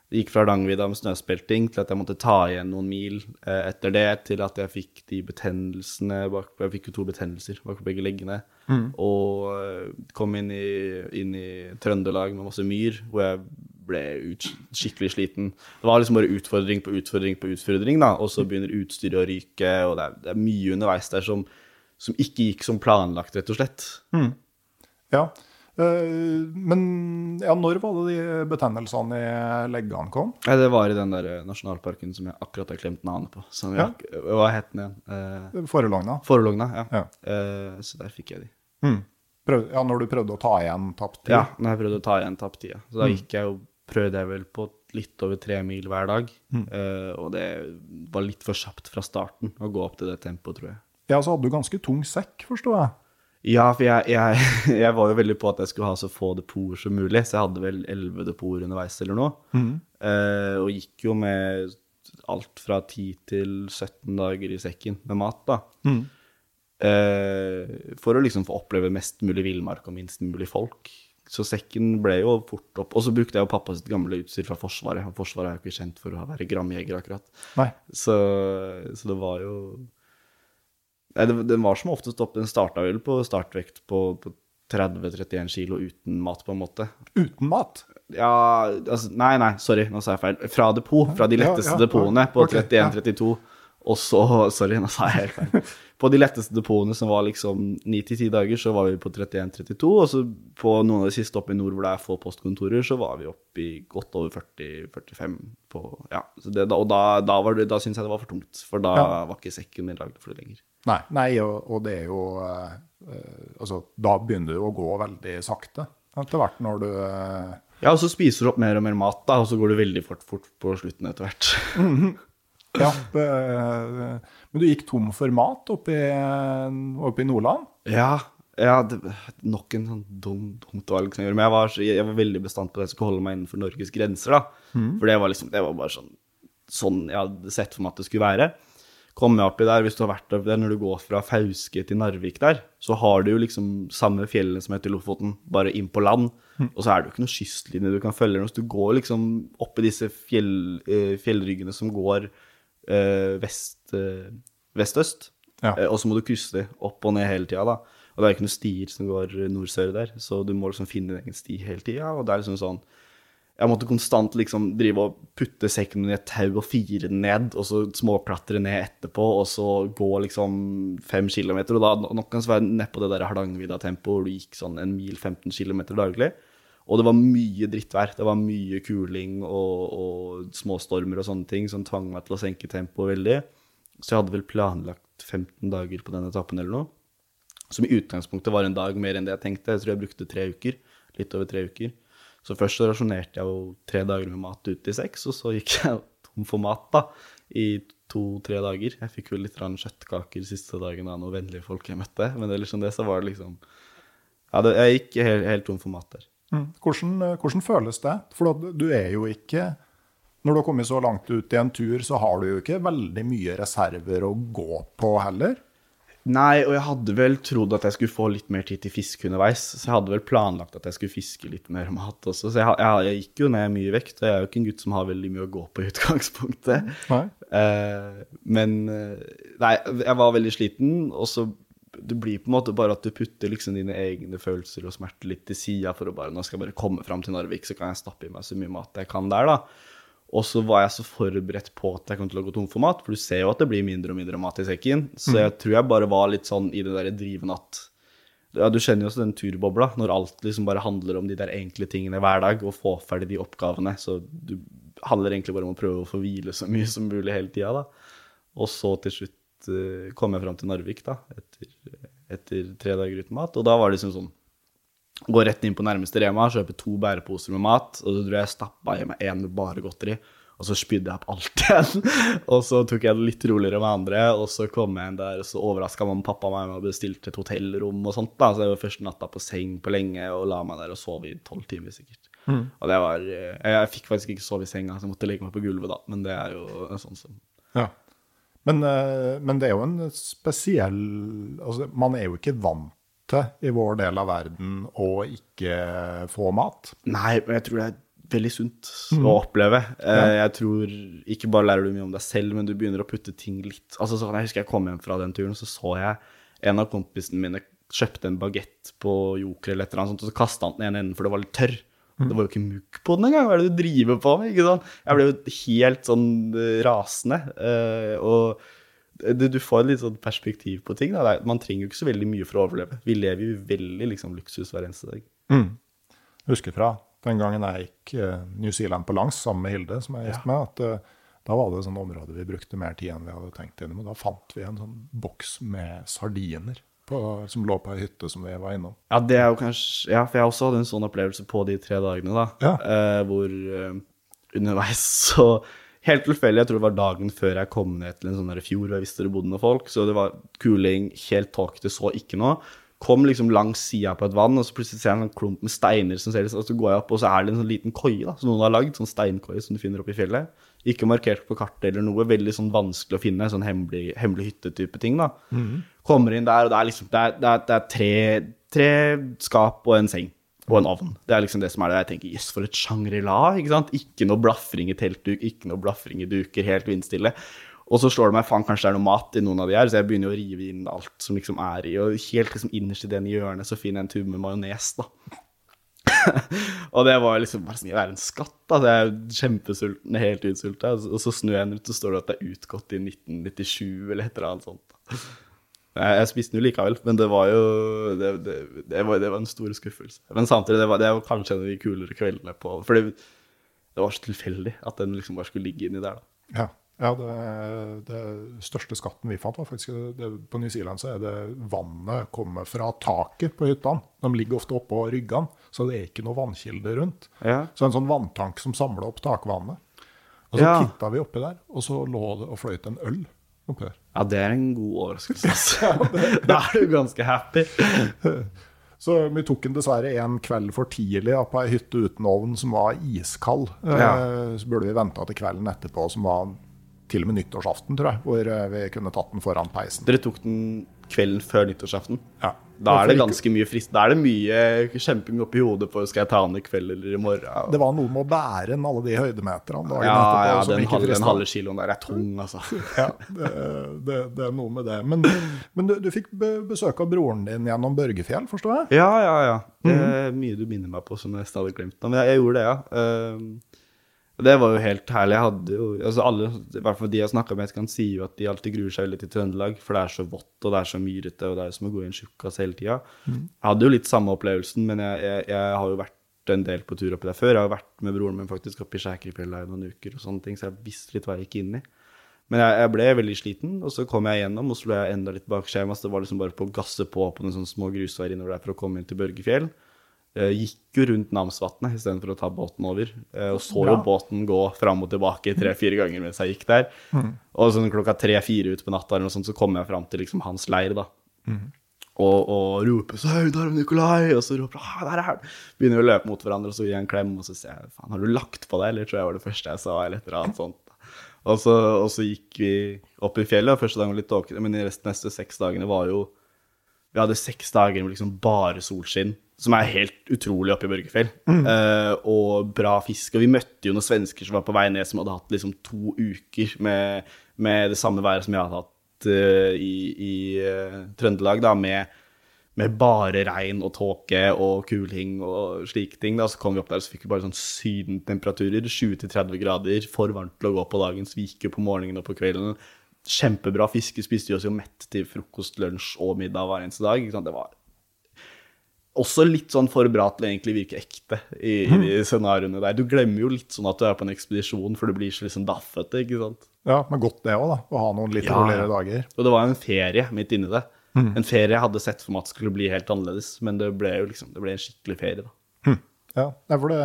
Det gikk fra langvidda med snøspelting til at jeg måtte ta igjen noen mil eh, etter det, til at jeg fikk de betennelsene bak, Jeg fikk jo to betennelser bak begge leggene. Og eh, kom inn i, inn i Trøndelag med masse myr, hvor jeg ble ut, skikkelig sliten. Det var liksom bare utfordring på utfordring på utfordring, da. Og så begynner utstyret å ryke, og det er, det er mye underveis der som, som ikke gikk som planlagt, rett og slett. Ja. Eh, Men ja, når var det de betennelsene i leggene kom? Nei, det var i den der eh, nasjonalparken som jeg akkurat har klemt navnet på. Som Ja. jeg, hva het den igjen? Eh, Forelogna? Forelogna, ja. Ja. Eh, så der fikk jeg de. Mm. Prøv, ja, når du prøvde å ta igjen tapt tid? Ja, når jeg prøvde å ta igjen tapt tida. Så da Mm. gikk jeg jo, prøvde jeg vel på litt over tre mil hver dag. Mm. Eh, og det var litt for kjapt fra starten å gå opp til det tempoet, tror jeg. Ja, så hadde du ganske tung sekk, forsto jeg. Ja, for jeg, jeg, jeg var jo veldig på at jeg skulle ha så få depoter som mulig, så jeg hadde vel elleve depoter underveis eller noe. Mm. Eh, og gikk jo med alt fra 10 til 17 dager i sekken med mat, da. Mm. Eh, for å liksom få oppleve mest mulig villmark og minst mulig folk. Så sekken ble jo fort opp. Og så brukte jeg jo pappa sitt gamle utstyr fra Forsvaret. Og Forsvaret er jo ikke kjent for å være gramjeger, akkurat. Nei. Så, så det var jo Nei, den var som oftest opp. Den starta vel på startvekt på, på 30-31 kilo uten mat, på en måte. Uten mat? Ja, altså Nei, nei, sorry, nå sa jeg feil. Fra depot. Fra de letteste ja, depotene på okay, 31-32. Og så Sorry, nå sa jeg helt feil. På de letteste depotene som var liksom 9-10 dager, så var vi på 31-32. Og så på noen av de siste oppe i nord hvor det er få postkontorer, så var vi oppe i godt over 40-45 på Ja. Det, og da, da, var det- da syntes jeg det var for tungt, for da Ja. var ikke sekken min lagd for det lenger. Nei, nei og, og det er jo eh, eh, Altså, da begynner du å gå veldig sakte etter hvert når du eh, Ja, og så spiser du opp mer og mer mat, da, og så går du veldig fort, fort på slutten etter hvert. Ja, eh, men du gikk tom for mat oppe i, oppe i Nordland? Ja, ja det, nok en sånn dum, dumt valg som jeg gjorde. Men jeg var, så- jeg var veldig bestandt på at jeg skulle holde meg innenfor Norges grenser, da. For det var liksom, det var bare sånn, sånn jeg hadde sett for meg at det skulle være. Kommer jeg oppi der, hvis du har vært oppi der, når du går fra Fauske til Narvik der, så har du jo liksom samme fjellene som heter Lofoten, bare inn på land. Og så er det jo ikke noe kystlinje du kan følge. så Du går liksom oppi disse fjell, eh, fjellryggene som går eh, vest, eh, vest-øst. Ja. Og så må du krysse de opp og ned hele tida, da. Og det er ikke noen stier som går nord-sør der, så du må liksom finne din egen sti hele tida. Og det er liksom sånn Jeg måtte konstant liksom drive og putte sekken min et tau og fire den ned, og så småklatre ned etterpå, og så gå liksom fem kilometer. Og da nok kan være nedpå det der Hardangervidda-tempoet hvor du gikk sånn en mil 15 kilometer daglig. Og det var mye drittvær. Det var mye kuling og, og småstormer og sånne ting som tvang meg til å senke tempoet veldig. Så jeg hadde vel planlagt 15 dager på den etappen eller noe. Som i utgangspunktet var en dag mer enn det jeg tenkte. Jeg tror jeg brukte tre uker. Litt over tre uker. Så først så rasjonerte jeg jo tre dager med mat ut i seks, og så gikk jeg tom for mat da, i to-tre dager. Jeg fikk jo litt kjøttkaker siste dagen av noen vennlige folk jeg møtte, men ellers enn det så var det liksom Ja, det, jeg gikk helt, helt tom for mat der. Mm. Hvordan, hvordan føles det? For du er jo ikke Når du har kommet så langt ut i en tur, så har du jo ikke veldig mye reserver å gå på heller. Nei, og jeg hadde vel trodd at jeg skulle få litt mer tid til fiske underveis. Så jeg hadde vel planlagt at jeg skulle fiske litt mer mat også. Så jeg, jeg, jeg gikk jo ned mye vekt, og jeg er jo ikke en gutt som har veldig mye å gå på i utgangspunktet. Eh, men eh, Nei, jeg var veldig sliten, og så det blir på en måte bare at du putter liksom dine egne følelser og smerter litt til sida for å bare Nå skal jeg bare komme fram til Narvik, så kan jeg stappe i meg så mye mat jeg kan der, da. Og så var jeg så forberedt på at jeg kom til å gå tom for mat, for du ser jo at det blir mindre og mindre mat i sekken. Så jeg tror jeg bare var litt sånn i det derre driven at ja, Du kjenner jo også den turbobla, når alt liksom bare handler om de der enkle tingene hver dag, og få ferdig de oppgavene. Så du handler egentlig bare om å prøve å få hvile så mye som mulig hele tida, da. Og så til slutt uh, kom jeg fram til Narvik, da, etter, etter tre dager uten mat. Og da var det liksom sånn Gå rett inn på nærmeste Rema, kjøpe to bæreposer med mat, og så tror jeg jeg stappa i meg én med bare godteri. Og så spydde jeg opp alt igjen. og så tok jeg det litt roligere med andre, og så kom jeg inn der, og så overraska mamma og pappa meg med å bestille et hotellrom og sånt. da, Så jeg var første natta på seng på lenge og la meg der og sov i tolv timer sikkert. Og det var jeg, jeg fikk faktisk ikke sove i senga, så jeg måtte legge meg på gulvet da, men det er jo sånn som Ja. Men, eh, men det er jo en spesiell altså, Man er jo ikke vant til i vår del av verden å ikke få mat. Nei, men jeg tror det er veldig sunt å oppleve. Ja. Jeg tror ikke bare lærer du mye om deg selv, men du begynner å putte ting litt Altså sånn, Jeg husker jeg kom hjem fra den turen, så så jeg en av kompisene mine kjøpte en bagett på Joker eller et eller annet sånt, og så kasta han den ene enden for det var litt tørr. Det var jo ikke mugg på den engang. Hva er det du driver på med? Jeg ble jo helt sånn eh, rasende. eh, og du, du får et litt sånn perspektiv på ting. Da. Man trenger jo ikke så veldig mye for å overleve. Vi lever jo veldig liksom, luksus hver eneste dag. Mm. husker fra den gangen jeg gikk eh, New Zealand på langs sammen med Hilde, som jeg er ja. med, at eh, da var det et sånt område vi brukte mer tid enn vi hadde tenkt innom. Og da fant vi en sånn boks med sardiner på, som lå på ei hytte som vi var innom. Ja, det er jo kanskje Ja, for jeg også hadde en sånn opplevelse på de tre dagene, da. Ja. Eh, hvor eh, underveis så Helt tilfeldig, jeg tror det var dagen før jeg kom ned til en sånn der fjord hvor jeg visste det bodde noen folk. Så det var kuling, helt tåkete, så ikke noe. Kom liksom langs sida på et vann, og så plutselig ser jeg en sånn klump med steiner som ser litt, og så går jeg opp, og så er det en sånn liten koie da, som noen har lagd, sånn steinkoie som du finner oppe i fjellet. Ikke markert på kartet eller noe, veldig sånn vanskelig å finne, sånn hemmelig, hemmelig hytte-type ting, da. Kommer inn der, og det er liksom, det er, det er, det er tre, tre skap og en seng. Og en ovn. Det er liksom det som er det. Jeg tenker, jøss, for et Shangri-La. Ikke sant? Ikke noe blafring i teltduk, ikke noe blafring i duker, helt vindstille. Og så slår det meg, faen, kanskje det er noe mat i noen av de her, så jeg begynner å rive inn alt som liksom er i, og helt liksom innerst i den hjørnet så finner jeg en tube med majones, da. og det var liksom bare sånn, jeg er en skatt, da. Jeg er kjempesulten, helt utsulta. Og så snur jeg den ut, så står det at det er utgått i 1997, eller et eller annet sånt. Jeg, jeg spiste den jo likevel, men det var jo det, det, det, var, det var en stor skuffelse. Men samtidig, det var, det var kanskje en av de kulere kveldene på For det, det var så tilfeldig at den liksom bare skulle ligge inni der, da. Ja, ja det, det største skatten vi fant, var faktisk det, På New Zealand så er det vannet kommer fra taket på hyttene. De ligger ofte oppå ryggene, så det er ikke noe vannkilde rundt. Ja. Så en sånn vanntank som samler opp takvannet. Og så Ja. titta vi oppi der, og så lå det og fløyt en øl der. Ja, det er en god overraskelse, altså. da er du ganske happy. Så vi tok den dessverre en kveld for tidlig da, på ei hytte uten ovn som var iskald. Ja. Eh, Så burde vi venta til kvelden etterpå, som var til og med nyttårsaften, tror jeg, hvor eh, vi kunne tatt den foran peisen. Dere tok den kvelden før nyttårsaften. Ja. Da er det ganske mye frist. Da er det mye kjemping oppi hodet på skal jeg ta den i kveld eller i morgen. Det var noe med å bære den alle de høydemeterne ja, etterpå. ja, den, halve, den halve kiloen der er tung, altså. Ja, det, det, det er noe med det. Men, men du, du fikk besøk av broren din gjennom Børgefjell, forstår jeg? Ja, ja, ja. Det er mye du minner meg på som jeg nesten hadde glemt. Men jeg, jeg gjorde det, ja. Ehm, det var jo helt herlig. Jeg hadde jo, altså alle, i hvert fall de jeg snakka med, kan si jo at de alltid gruer seg veldig til Trøndelag, for det er så vått og det er så myrete, og det er jo som å gå i en tjukkas hele tida. Jeg hadde jo litt samme opplevelsen, men jeg, jeg, jeg har jo vært en del på tur oppi der før. Jeg har jo vært med broren min faktisk oppe i Skjækerfjella i noen uker, og sånne ting, så jeg visste litt hva jeg gikk inn i. Men jeg, jeg ble veldig sliten, og så kom jeg gjennom, og så ble jeg enda litt bak skjema. Så det var liksom bare på å gasse på på noen sånne små grusveier innover der for å komme inn til Børgefjell. Eh, gikk jo rundt Namsvatnet istedenfor å ta båten over. Eh, og så jo båten gå fram og tilbake tre-fire ganger mens jeg gikk der. Og sånn klokka tre-fire ut på natta eller noe sånt, så kom jeg fram til liksom hans leir, da. Og, og roper er Nikolai! Og så roper han, der er han! Begynner vi å løpe mot hverandre, og så gir jeg en klem, og så sier jeg faen, har du lagt på deg, eller tror jeg var det første jeg sa, eller et eller annet sånt. Og så, og så gikk vi opp i fjellet, og første dagen var litt tåkete, men de neste seks dagene var jo Vi hadde seks dager med liksom bare solskinn, som er helt utrolig oppe i Børgefjell. Eh, og bra fisk. Og vi møtte jo noen svensker som var på vei ned, som hadde hatt liksom to uker med, med det samme været som jeg hadde hatt uh, i, i uh, Trøndelag, da, med med bare regn og tåke og kuling og slike ting. Da. Så kom vi opp der, så fikk vi bare sånn sydentemperaturer. 20-30 grader. For varmt til å gå på dagen. Så vi gikk jo på morgenen og på kvelden. Kjempebra fiske. Spiste vi oss jo mett til frokost, lunsj og middag hver eneste dag. Det var også litt sånn for bra til å egentlig virke ekte i, i de scenarioene der. Du glemmer jo litt sånn at du er på en ekspedisjon, for du blir så liksom daffete, ikke sant. Ja, men godt det òg, da. Å ha noen litt Ja. roligere dager. Og det var en ferie midt inni det. En ferie jeg hadde sett for meg at skulle bli helt annerledes, men det ble jo liksom, det ble en skikkelig ferie, da. Ja, for det,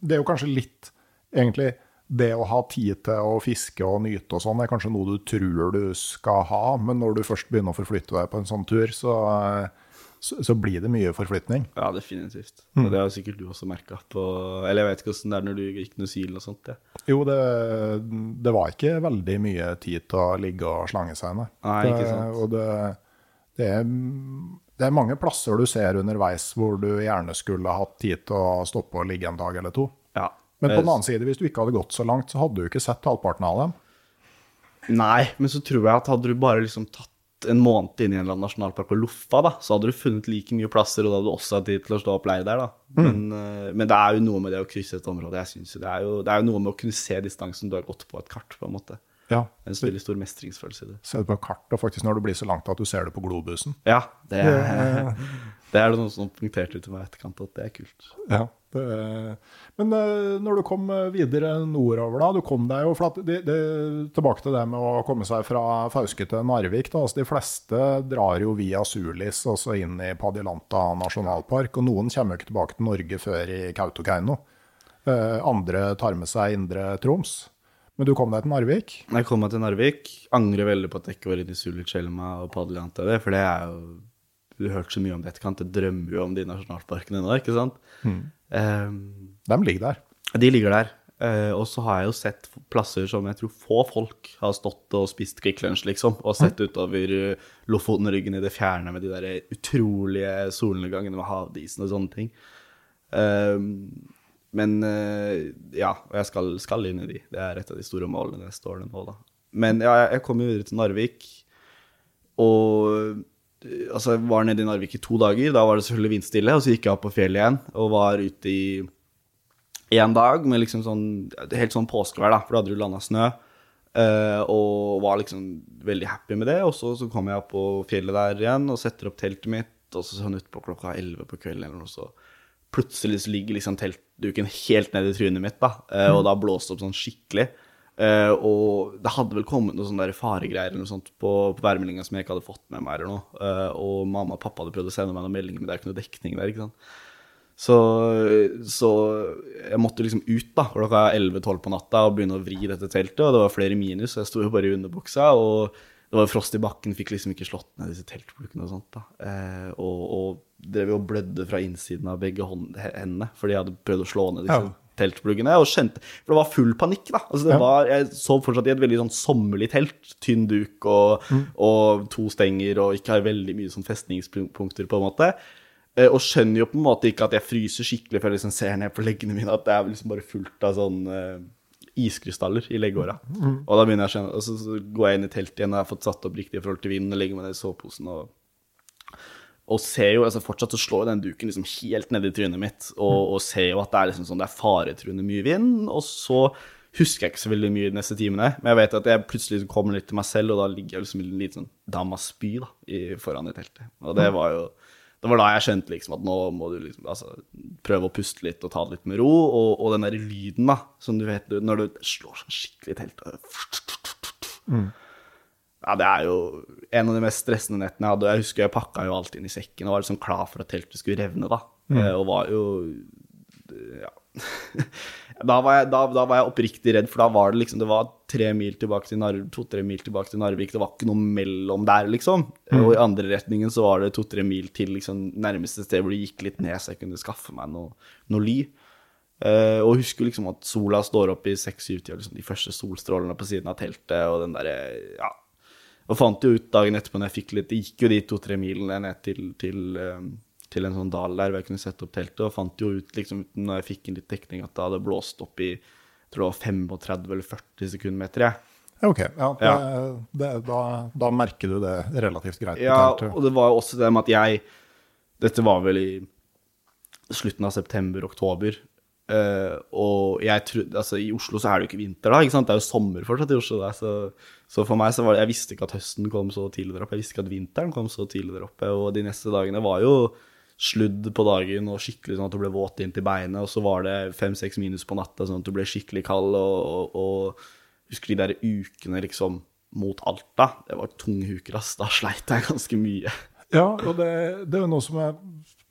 det er jo kanskje litt Egentlig det å ha tid til å fiske og nyte og sånn, er kanskje noe du tror du skal ha, men når du først begynner å forflytte deg på en sånn tur, så, så, så blir det mye forflytning. Ja, definitivt. Og det har sikkert du også merka på Eller jeg vet ikke åssen det er når du gikk New Zealand og sånt. Ja. Jo, det, det var ikke veldig mye tid til å ligge og slange seg, nei. Nei, ikke sant. Det, og det, det, er, det er mange plasser du ser underveis hvor du gjerne skulle hatt tid til å stoppe og ligge en dag eller to. Ja. Men på den annen side, hvis du ikke hadde gått så langt, så hadde du ikke sett halvparten av dem. Nei, men så tror jeg at hadde du bare liksom tatt en måned inn i en eller annen nasjonalpark og loffa, da, så hadde du funnet like mye plasser, og da hadde du også hatt tid til å stå opp leir der, da. Men, eh, men det er jo noe med det å krysse et område. Jeg synes jo det, er jo, det er jo noe med å kunne se distansen du har gått på et kart, på en måte. Ja, En veldig stor mestringsfølelse i det. Se det på kart, og faktisk når det blir så langt at du ser det på globusen. Ja, det er, det er det noen som punkterte til meg i etterkant, at det er kult. Ja. Det, men eh, når du kom videre nordover, da, du kom deg jo at de, det, Tilbake til det med å komme seg fra Fauske til Narvik. Da, altså De fleste drar jo via Sulis og så inn i Padilanta nasjonalpark. Og noen kommer jo ikke tilbake til Norge før i Kautokeino. Eh, andre tar med seg Indre Troms. Men du kom deg til Narvik? Jeg kom meg til Narvik, angrer veldig på at jeg ikke var inne i Sulitjelma og Padilanta, det, for det er jo Du har hørt så mye om det etterkant, jeg drømmer jo om de nasjonalparkene nå, ikke sant? Ehm, De ligger der. de ligger der. Uh, og så har jeg jo sett plasser som jeg tror få folk har stått og spist Kvikk Lunsj, liksom. Og sett utover uh, Lofotenryggen i det fjerne med de der utrolige solnedgangene med havdisen og sånne ting. Ehm, men uh, ja, og jeg skal, skal inn i de. Det er et av de store målene neste år nå, da. Men ja, jeg- jeg kom jo videre til Narvik, og eh, altså, jeg var nede i Narvik i to dager. Da var det selvfølgelig vindstille, og så gikk jeg opp på fjellet igjen og var ute i én dag med liksom sånn helt sånn påskevær, da, for da hadde du landa snø. eh, og var liksom veldig happy med det. Og så, så kom jeg opp på fjellet der igjen og setter opp teltet mitt, og så sånn utpå klokka 11 på kvelden eller noe, så plutselig så ligger liksom teltduken helt ned i trynet mitt, da, eh, og da blåste det opp sånn skikkelig. Eh, og det hadde vel kommet noen sånne faregreier eller noe sånt på, på værmeldinga som jeg ikke hadde fått med meg, eller noe. Uh, og mamma og pappa hadde prøvd å sende meg noen meldinger, men det er ikke noe dekning der. ikke sant? Så, så jeg måtte liksom ut da, klokka 11-12 på natta og begynne å vri dette teltet, og det var flere minus, så jeg sto jo bare i underbuksa, og det var frost i bakken, fikk liksom ikke slått ned disse teltplukene og sånt da. Uh, og, og drev jo og blødde fra innsiden av begge hendene, fordi jeg hadde prøvd å slå ned disse Ja. Teltpluggene, og skjønte, for det var full panikk da. Altså det Ja. var, jeg sov fortsatt i et veldig sånn sommerlig telt, tynn duk og, og to stenger, og ikke har veldig mye sånn festningspunkter på en måte. Eh, Og skjønner jo på en måte ikke at jeg fryser skikkelig før jeg liksom ser ned på leggene mine, at det er liksom bare fullt av sånn eh, iskrystaller i leggåra. Og da begynner jeg å skjønne, og så, så går jeg inn i teltet igjen og har fått satt opp riktig i forhold til vinden, og legger meg ned i soveposen og og ser jo, altså fortsatt så slår den duken liksom helt ned i trynet mitt, og, og ser jo at det er liksom sånn, det er faretruende mye vind, og så husker jeg ikke så veldig mye de neste timene, men jeg vet at jeg plutselig kommer litt til meg selv, og da ligger jeg liksom i en liten sånn dam av spy da, i, foran i teltet. Og det var jo, det var da jeg skjønte liksom at nå må du liksom, altså, prøve å puste litt og ta det litt med ro, og, og den der lyden da, som du vet, når du slår sånn skikkelig i teltet, ja, det er jo en av de mest stressende nettene jeg hadde. Jeg husker jeg pakka jo alt inn i sekken og var liksom klar for at teltet skulle revne, da. Mm. Og var jo Ja. da, var jeg, da, da var jeg oppriktig redd, for da var det liksom Det var tre mil tilbake til Narvik, to-tre mil tilbake til Narvik. Det var ikke noe mellom der, liksom. Og i andre retningen så var det to-tre mil til liksom nærmeste sted hvor det gikk litt ned, så jeg kunne skaffe meg noe, noe ly. Uh, og husker liksom at sola står opp i seks-syv-tida, liksom de første solstrålene på siden av teltet, og den derre Ja. Og fant jo ut dagen etterpå når jeg fikk litt Det gikk jo de to-tre milene ned til, til, eh, til en sånn dal der hvor jeg kunne sette opp teltet, og fant jo ut liksom når jeg fikk inn litt dekning, at det hadde blåst opp i jeg tror det var 35 eller 40 sekundmeter. jeg. Ja, Ok, ja, det, Ja. Det, da, da merker du det relativt greit. Ja, og det var jo også det med at jeg Dette var vel i slutten av september-oktober. Uh, og jeg trodde Altså, i Oslo så er det jo ikke vinter da, ikke sant? Det er jo sommer fortsatt i Oslo. Der, så, så for meg så var det Jeg visste ikke at høsten kom så tidlig der oppe. Jeg visste ikke at vinteren kom så tidlig der oppe. Og de neste dagene var jo sludd på dagen og skikkelig sånn at du ble våt inntil beinet. Og så var det fem-seks minus på natta, sånn at du ble skikkelig kald. Og, og, og husker de der ukene liksom mot Alta. Det var tunge uker, ass. Da sleit jeg ganske mye. Ja, og det, det er jo noe som jeg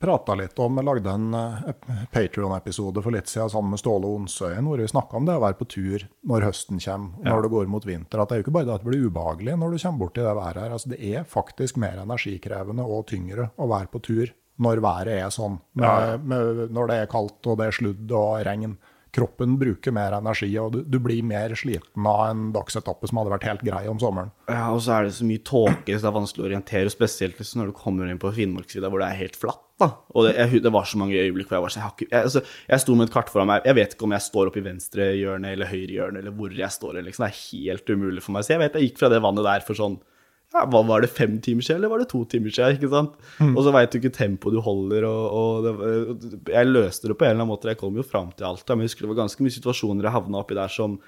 prata litt om. Jeg lagde en uh, Patrion-episode for litt siden sammen med Ståle Onsøyen, hvor vi snakka om det å være på tur når høsten kommer, og når det går mot vinter. At det er jo ikke bare det at det blir ubehagelig når du kommer borti det været her. Altså, det er faktisk mer energikrevende og tyngre å være på tur når været er sånn. Med, med, når det er kaldt og det er sludd og regn. Kroppen bruker mer energi, og du, du blir mer sliten av en dagsetappe som hadde vært helt grei om sommeren. Ja, og så er det så mye tåke, så det er vanskelig å orientere, spesielt når du kommer inn på Finnmarkssida hvor det er helt flatt. da. Og det, jeg, det var så mange øyeblikk hvor jeg var sånn jeg, jeg, altså, jeg sto med et kart foran meg, jeg vet ikke om jeg står oppe i venstre hjørne eller høyre hjørne, eller hvor jeg står. Liksom. Det er helt umulig for meg. Så jeg vet jeg gikk fra det vannet der for sånn ja, Var det fem timer siden, eller var det to timer siden? ikke sant? Og så veit du ikke tempoet du holder, og, og det, Jeg løste det på en eller annen måte. Jeg kom jo fram til alt, men jeg husker det var ganske mye situasjoner jeg havna oppi der som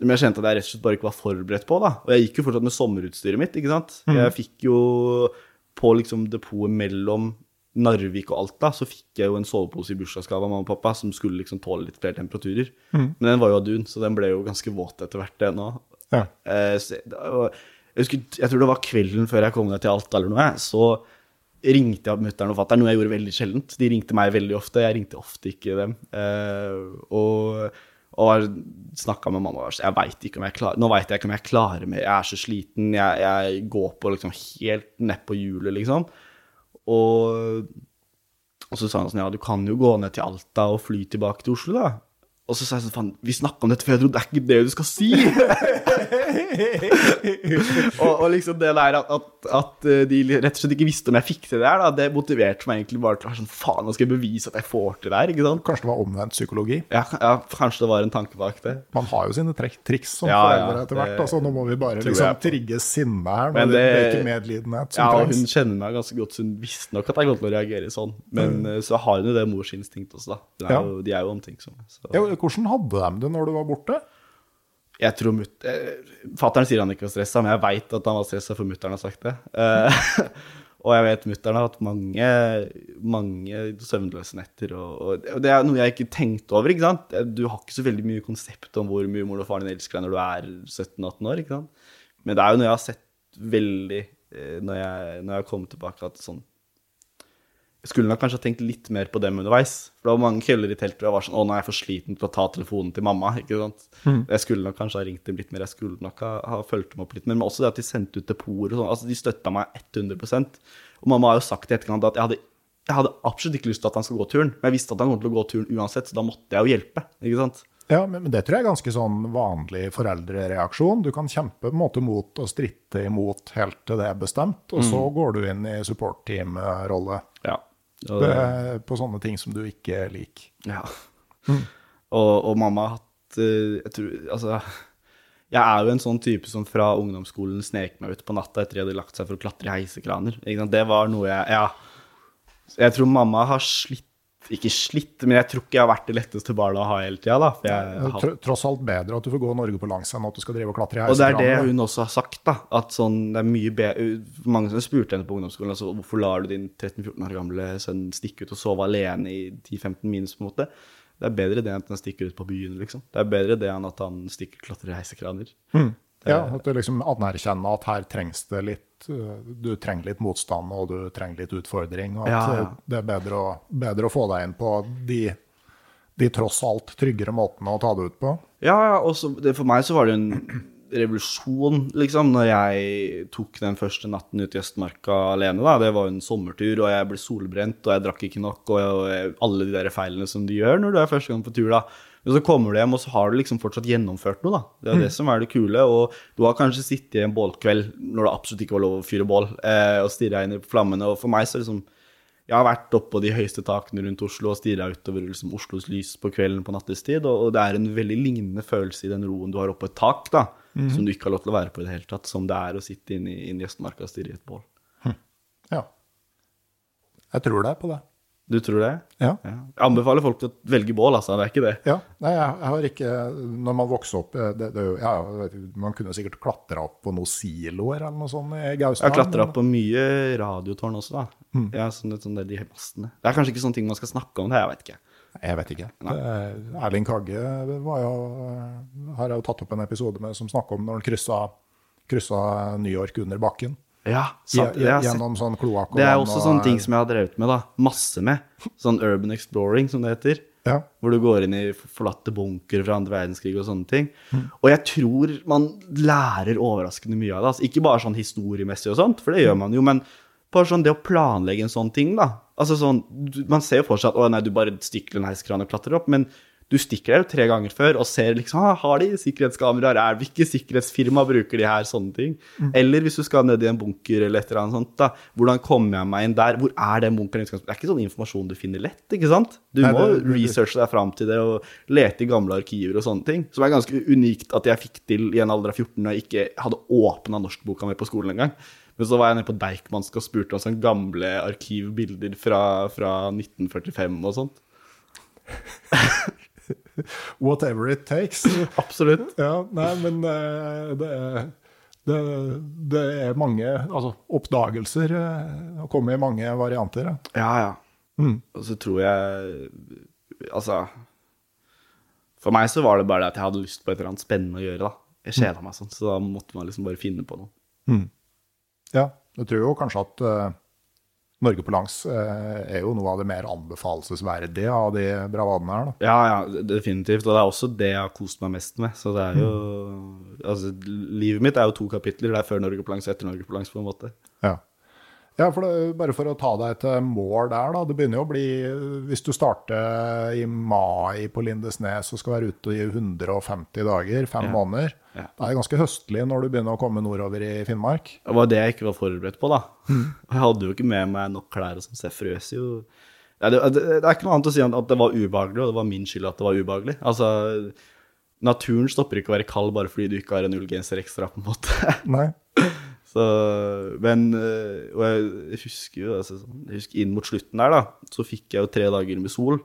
men jeg kjente at jeg rett og slett bare ikke var forberedt på. da. Og jeg gikk jo fortsatt med sommerutstyret mitt. ikke sant? Jeg fikk jo på liksom depotet mellom Narvik og Alta, så fikk jeg jo en sovepose i bursdagsgave av mamma og pappa som skulle liksom tåle litt flere temperaturer. Men den var jo av dun, så den ble jo ganske våt etter hvert, den òg. Ja. Eh, jeg, husker, jeg tror det var kvelden før jeg kom ned til Alta eller noe, så ringte jeg mutter'n og fatter'n, noe jeg gjorde veldig sjeldent. De ringte meg veldig ofte, jeg ringte ofte ikke dem. Uh, og og snakka med mamma jeg vet ikke om jeg klarer, Nå veit jeg ikke om jeg klarer mer, jeg er så sliten, jeg, jeg går på liksom helt nedpå hjulet, liksom. Og, og så sa han sånn, ja, du kan jo gå ned til Alta og fly tilbake til Oslo, da. Og så sa jeg sånn, faen, vi snakka om dette før, jeg trodde det er ikke det du skal si. og, og liksom det der at, at, at de rett og slett ikke visste om jeg fikk til det her, da, det motiverte meg egentlig bare til å være sånn, faen, nå skal jeg bevise at jeg får til det her, ikke sant? Kanskje det var omvendt psykologi. Ja, ja, kanskje det var en tanke bak det. Man har jo sine triks som Ja, foreldre etter hvert. Altså, nå må vi bare liksom trigge sinne her. Men det, det er ikke medlidenhet som Ja, trengs. hun kjenner meg ganske godt, så hun visste nok at jeg kom til å reagere sånn. Men mm. så har hun jo det morsinstinktet også, da. Er jo, de er jo omtenksomme. Så. Ja, hvordan hadde de det når du var borte? Jeg tror mut... Eh, Fattern sier han ikke var stressa, men jeg veit at han var stressa, for mutter'n har sagt det. Eh, og jeg vet mutter'n har hatt mange, mange søvnløse netter. Og, og, det er noe jeg ikke tenkte over. ikke sant? Du har ikke så veldig mye konsept om hvor mye mor og faren din elsker deg når du er 17-18 år. ikke sant? Men det er jo noe jeg har sett veldig eh, når jeg, når jeg kommet tilbake, at sånn skulle nok kanskje ha tenkt litt mer på dem underveis. For det var mange kvelder i teltet hvor jeg var sånn Å, nå er jeg for sliten til å ta telefonen til mamma. ikke sant? Jeg skulle nok kanskje ha ringt dem litt mer. Jeg skulle nok ha, ha fulgt dem opp litt mer. Men også det at de sendte ut depoter og sånn. Altså, de støtta meg 100% Og mamma har jo sagt i etterkant at jeg hadde, jeg hadde absolutt ikke lyst til at han skulle gå turen. Men jeg visste at han kom til å gå turen uansett, så da måtte jeg jo hjelpe. ikke sant? Ja, men det tror jeg er ganske sånn vanlig foreldrereaksjon. Du kan kjempe på en måte mot og stritte imot helt til det er bestemt, og så går du inn i support-team-rolle. Ja. Det På sånne ting som du ikke liker. Ja. Og, og mamma har hatt eh, Jeg tror Altså, jeg er jo en sånn type som fra ungdomsskolen snek meg ut på natta etter de hadde lagt seg for å klatre i heisekraner. Ikke sant? Det var noe jeg Ja. Jeg tror mamma har slitt Ikke slitt, men jeg tror ikke jeg har vært det letteste barnet å ha hele tida, da. Har tross alt bedre at du får gå Norge på langs enn at du skal drive og klatre i og det er det hun også har sagt, da. At sånn, det er mye be Mange som spurte henne på ungdomsskolen altså, hvorfor lar du din 13-14 år gamle sønn stikke ut og sove alene i 10-15 minus, på en måte. Det er bedre det enn at han stikker ut på byen, liksom. Det er bedre det enn at han stikker klatrer i heisekraner. Ja, At du liksom anerkjenner at her trengs det litt uh, Du trenger litt motstand, og du trenger litt utfordring. Og at Ja, ja. uh, det er bedre å, bedre å få deg inn på de, de tross alt tryggere måtene å ta det ut på. Ja, ja, og så, det, for meg så var det en revolusjon, liksom, når jeg tok den første natten ut i Østmarka alene. da. Det var jo en sommertur, og jeg ble solbrent, og jeg drakk ikke nok, og jeg, alle de der feilene som du gjør når du er første gang på tur. da. Men så kommer du hjem, og så har du liksom fortsatt gjennomført noe. da. Det er det som er det kule. Og du har kanskje sittet i en bålkveld når det absolutt ikke var lov å fyre bål, eh, og stirra inn i flammene. Og for meg så liksom Jeg har vært oppå de høyeste takene rundt Oslo og stirra utover liksom, Oslos lys på kvelden på nattestid, og, og det er en veldig lignende følelse i den roen du har oppå et tak, da, som du ikke har lov til å være på i det hele tatt, som det er å sitte inne i, inn i Østmarka og stirre i et bål. Ja. Jeg tror det er på det. Du tror det? Ja. Ja. Jeg anbefaler folk til å velge bål, altså. Det er ikke det. Ja, Nei, jeg, jeg har ikke Når man vokser opp eh, det, det, ja, jeg Man kunne sikkert klatra opp på noen siloer eller noe sånt i Jeg Gausdal. har klatra på mye radiotårn også, da. Ja, sånn, sånn der, de mastene. Det er kanskje ikke sånne ting man skal snakke om, det, jeg vet ikke. Jeg vet ikke. Erling Kagge var jo, har jeg jo tatt opp en episode med som snakker om når han kryssa, kryssa New York under bakken. Ja, sant. ja, sett. Gjennom sånn kloakk og det er også og- sånne ting som jeg har drevet med, da. Masse med. Sånn urban exploring, som det heter. Ja. Hvor du går inn i forlatte bunker fra andre verdenskrig og sånne ting. Og jeg tror man lærer overraskende mye av det. Altså, ikke bare sånn historiemessig og sånt, for det gjør man jo, men bare sånn det å planlegge en sånn ting, da. Altså sånn, Man ser jo for seg at å nei, du bare stikker en heiskran og klatrer opp, men du stikker der jo tre ganger før og ser liksom ah, har de sikkerhetskameraer, er hvilke sikkerhetsfirma bruker de her, sånne ting. Eller hvis du skal ned i en bunker eller et eller annet sånt, da. Hvordan kommer jeg meg inn der? Hvor er den bunkeren? Det er ikke sånn informasjon du finner lett, ikke sant? Du Nei, må det- det- researche deg fram til det og lete i gamle arkiver og sånne ting. Som er ganske unikt at jeg fikk til i en alder av 14 når jeg ikke hadde åpna norskboka mi på skolen engang. Men så var jeg nede på Deichmansk og spurte om sånne gamle arkivbilder fra, fra 1945 og sånt. Whatever it takes. Absolutt. Ja, nei, men eh, det er, det, det er mange altså, oppdagelser. Det og kommer i mange varianter. ja. Ja, ja. Og så tror jeg Altså For meg så var det bare det at jeg hadde lyst på et eller annet spennende å gjøre. da. Jeg kjeda meg sånn, så da måtte man liksom bare finne på noe. Ja, jeg tror jo kanskje at eh, Norge på langs eh, er jo noe av det mer anbefalesverdige av de bravadene her. da. Ja, ja, definitivt. Og det er også det jeg har kost meg mest med. Så det er jo Altså, livet mitt er jo to kapitler. Det er før Norge på langs og etter Norge på langs, på en måte. Ja, ja for det, bare for å ta deg til mål der, da. Det begynner jo å bli Hvis du starter i mai på Lindesnes og skal være ute i 150 dager, fem Ja. måneder, Ja. det er ganske høstlig når du begynner å komme nordover i Finnmark. Det var det jeg ikke var forberedt på, da. Jeg hadde jo ikke med meg nok klær og sånn, jeg frøs jo ja, det, det, det er ikke noe annet å si enn at det var ubehagelig, og det var min skyld at det var ubehagelig. Altså, naturen stopper ikke å være kald bare fordi du ikke har en ullgenser ekstra, på en måte. Nei. Så, men øh, Og jeg husker jo altså, sånn, jeg husker inn mot slutten der, da, så fikk jeg jo tre dager med sol.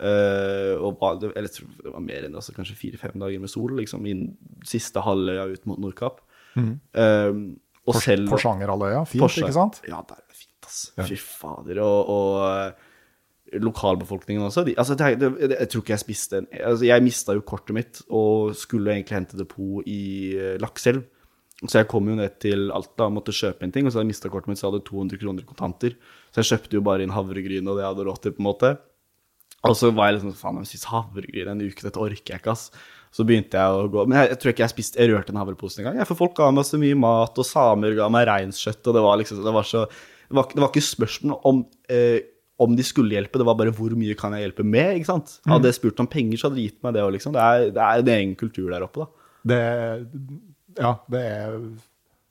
øh, og eller jeg tror det var mer enn altså, kanskje fire-fem dager med sol, liksom, innen siste halvøya ut mot Nordkapp. Um, og selv Porsangerhalvøya. Fint, Porsa- ikke sant? Ja, det er fint, ass. Fy fader. Og, og eh, lokalbefolkningen også. De, altså, det, det, jeg tror ikke jeg spiste en altså, Jeg mista jo kortet mitt og skulle egentlig hente depot i Lakselv. Så jeg kom jo ned til Alta og måtte kjøpe en ting, og så hadde jeg mista kortet mitt, så jeg hadde 200 kroner i kontanter. Så jeg kjøpte jo bare inn havregryn og det jeg hadde råd til, på en måte. Og så var jeg liksom faen, jeg spiser havregryn en uke, dette orker jeg ikke, ass. Så begynte jeg å gå Men jeg, jeg tror ikke jeg spiste Jeg rørte en havrepose engang. For folk ga meg så mye mat, og samer ga meg reinskjøtt, og det var liksom Det var så Det var, det var ikke spørsmål om eh, om de skulle hjelpe, det var bare hvor mye kan jeg hjelpe med? ikke sant? Hadde jeg spurt om penger, så hadde de gitt meg det òg, liksom. Det er, det er en egen kultur der oppe, da. Det, ja, det er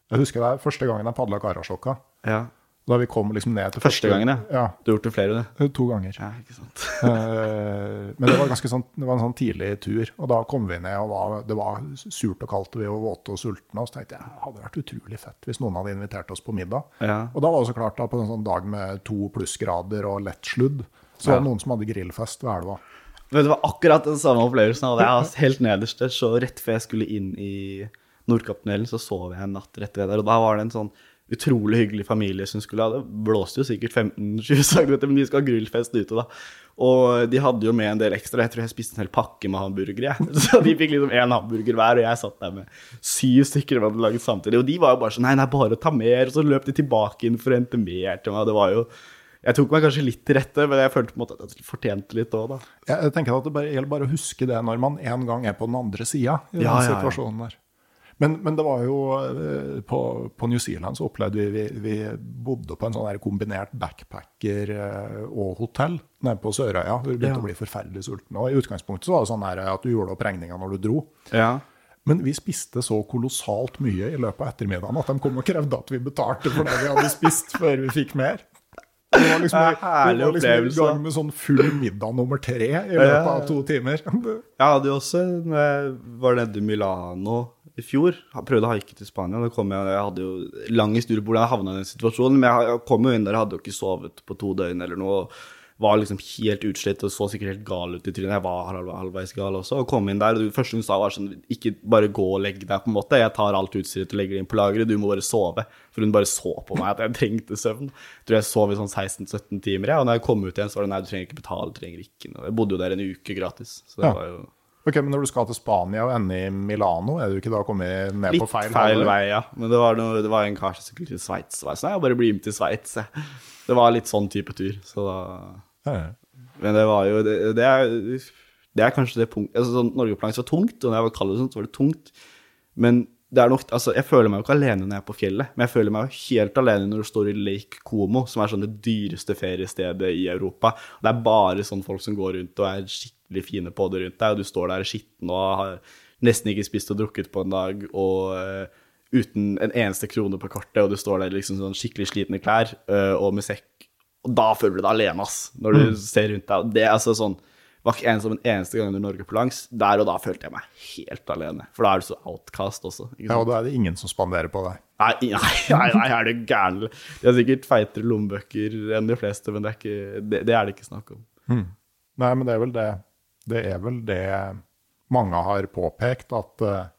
Jeg husker det er første gangen jeg padla Karasjokka. Ja. Da vi kom liksom ned til Første gangen, ja. ja. Du har gjort det flere, du. To ganger. Ja, ikke sant. Eh, Men det var sånn, det var en sånn tidlig tur, og da kom vi ned, og var, det var surt og kaldt, og vi var våte og sultne, og så tenkte jeg det hadde vært utrolig fett hvis noen hadde invitert oss på middag. Ja. Og da var det så klart, da, på en sånn dag med to plussgrader og lett sludd, så var det noen som hadde grillfest ved elva. Men det var akkurat den samme opplevelsen. hadde jeg hatt helt nederst der, så rett før jeg skulle inn i Nordkapptunnelen, så sov jeg en natt rett ved der. Og da var det en sånn utrolig hyggelig familie som skulle ha Det blåste jo sikkert 15-20 cm, men de skal ha grillfest ute, da. Og de hadde jo med en del ekstra. Jeg tror jeg spiste en hel pakke med hamburgere. Så de fikk liksom én hamburger hver, og jeg satt der med syv stykker vi hadde laget samtidig. Og de var jo bare sånn Nei, nei, bare ta mer. Og så løp de tilbake inn for å hente mer til meg. Det var jo Jeg tok meg kanskje litt til rette, men jeg følte på en måte at jeg fortjente litt òg, da. Jeg, tenker at det bare, gjelder bare å huske det når man en gang er på den andre sida i den ja, ja. situasjonen der. Men, men det var jo eh, på, på New Zealand så opplevde vi Vi, vi bodde på en sånn der kombinert backpacker eh, og hotell nede på Sørøya. Vi begynte å bli forferdelig sultne. Og i utgangspunktet så var det sånn her at du gjorde opp regninga når du dro. Ja. Men vi spiste så kolossalt mye i løpet av ettermiddagen at de kom og krevde at vi betalte for det vi hadde spist, før vi fikk mer. Det var liksom, Det var liksom i gang med sånn full middag nummer tre i løpet av to timer. Jeg hadde jo også, når jeg var nede i Milano i fjor, jeg prøvde å haike til Spania, jeg, jeg hadde jo lang historie på hvordan jeg havna i den situasjonen, men jeg, kom jo inn der, jeg hadde jo ikke sovet på to døgn eller noe, var liksom helt utslitt og så sikkert helt gal ut i trynet. Jeg var halv, halvveis gal også, og kom inn der, og det første hun sa var sånn, ikke bare gå og legg deg på en måte, jeg tar alt utstyret og legger det inn på lageret, du må bare sove. For hun bare så på meg at jeg trengte søvn. Jeg tror jeg sov i sånn 16-17 timer, ja, og når jeg kom ut igjen, så var det nei, du trenger ikke betale, du trenger ikke noe. Jeg bodde jo der en uke gratis, så det Ja. var jo Ok, Men når du skal til Spania og ende i Milano, er du ikke da kommet ned Litt på feil, feil, vei, ja. Men det var, noe, det var en kar som skulle til Sveits. Så jeg sånn, bare bli med til Sveits. jeg. Det var litt sånn type tur. Så da. Men det var jo Det, det, er, det er kanskje det punktet altså, sånn, Norge på langs var tungt, og når jeg var kald, og sånt, så var det tungt. Men det er nok, altså, jeg føler meg jo ikke alene når jeg er på fjellet, men jeg føler meg jo helt alene når du står i Lake Como, som er sånn det dyreste feriestedet i Europa. Det er bare sånn folk som går rundt og er skikkelig fine på det rundt deg, og du står der skitten og har nesten ikke spist og drukket på en dag, og uh, uten en eneste krone på kortet, og du står der liksom sånn skikkelig slitne klær uh, og med sekk. Og da føler du deg alene, ass, når du ser rundt deg. Det er altså sånn var ikke en som en eneste gang under Norge på langs. Der og da følte jeg meg helt alene. For da er du så outcast også. Ja, og da er det ingen som spanderer på deg. Nei, nei, nei, nei, er du gæren? De har sikkert feitere lommebøker enn de fleste, men det er, ikke, det, det er det ikke snakk om. Nei, men det er vel det Det er vel det mange har påpekt, at uh,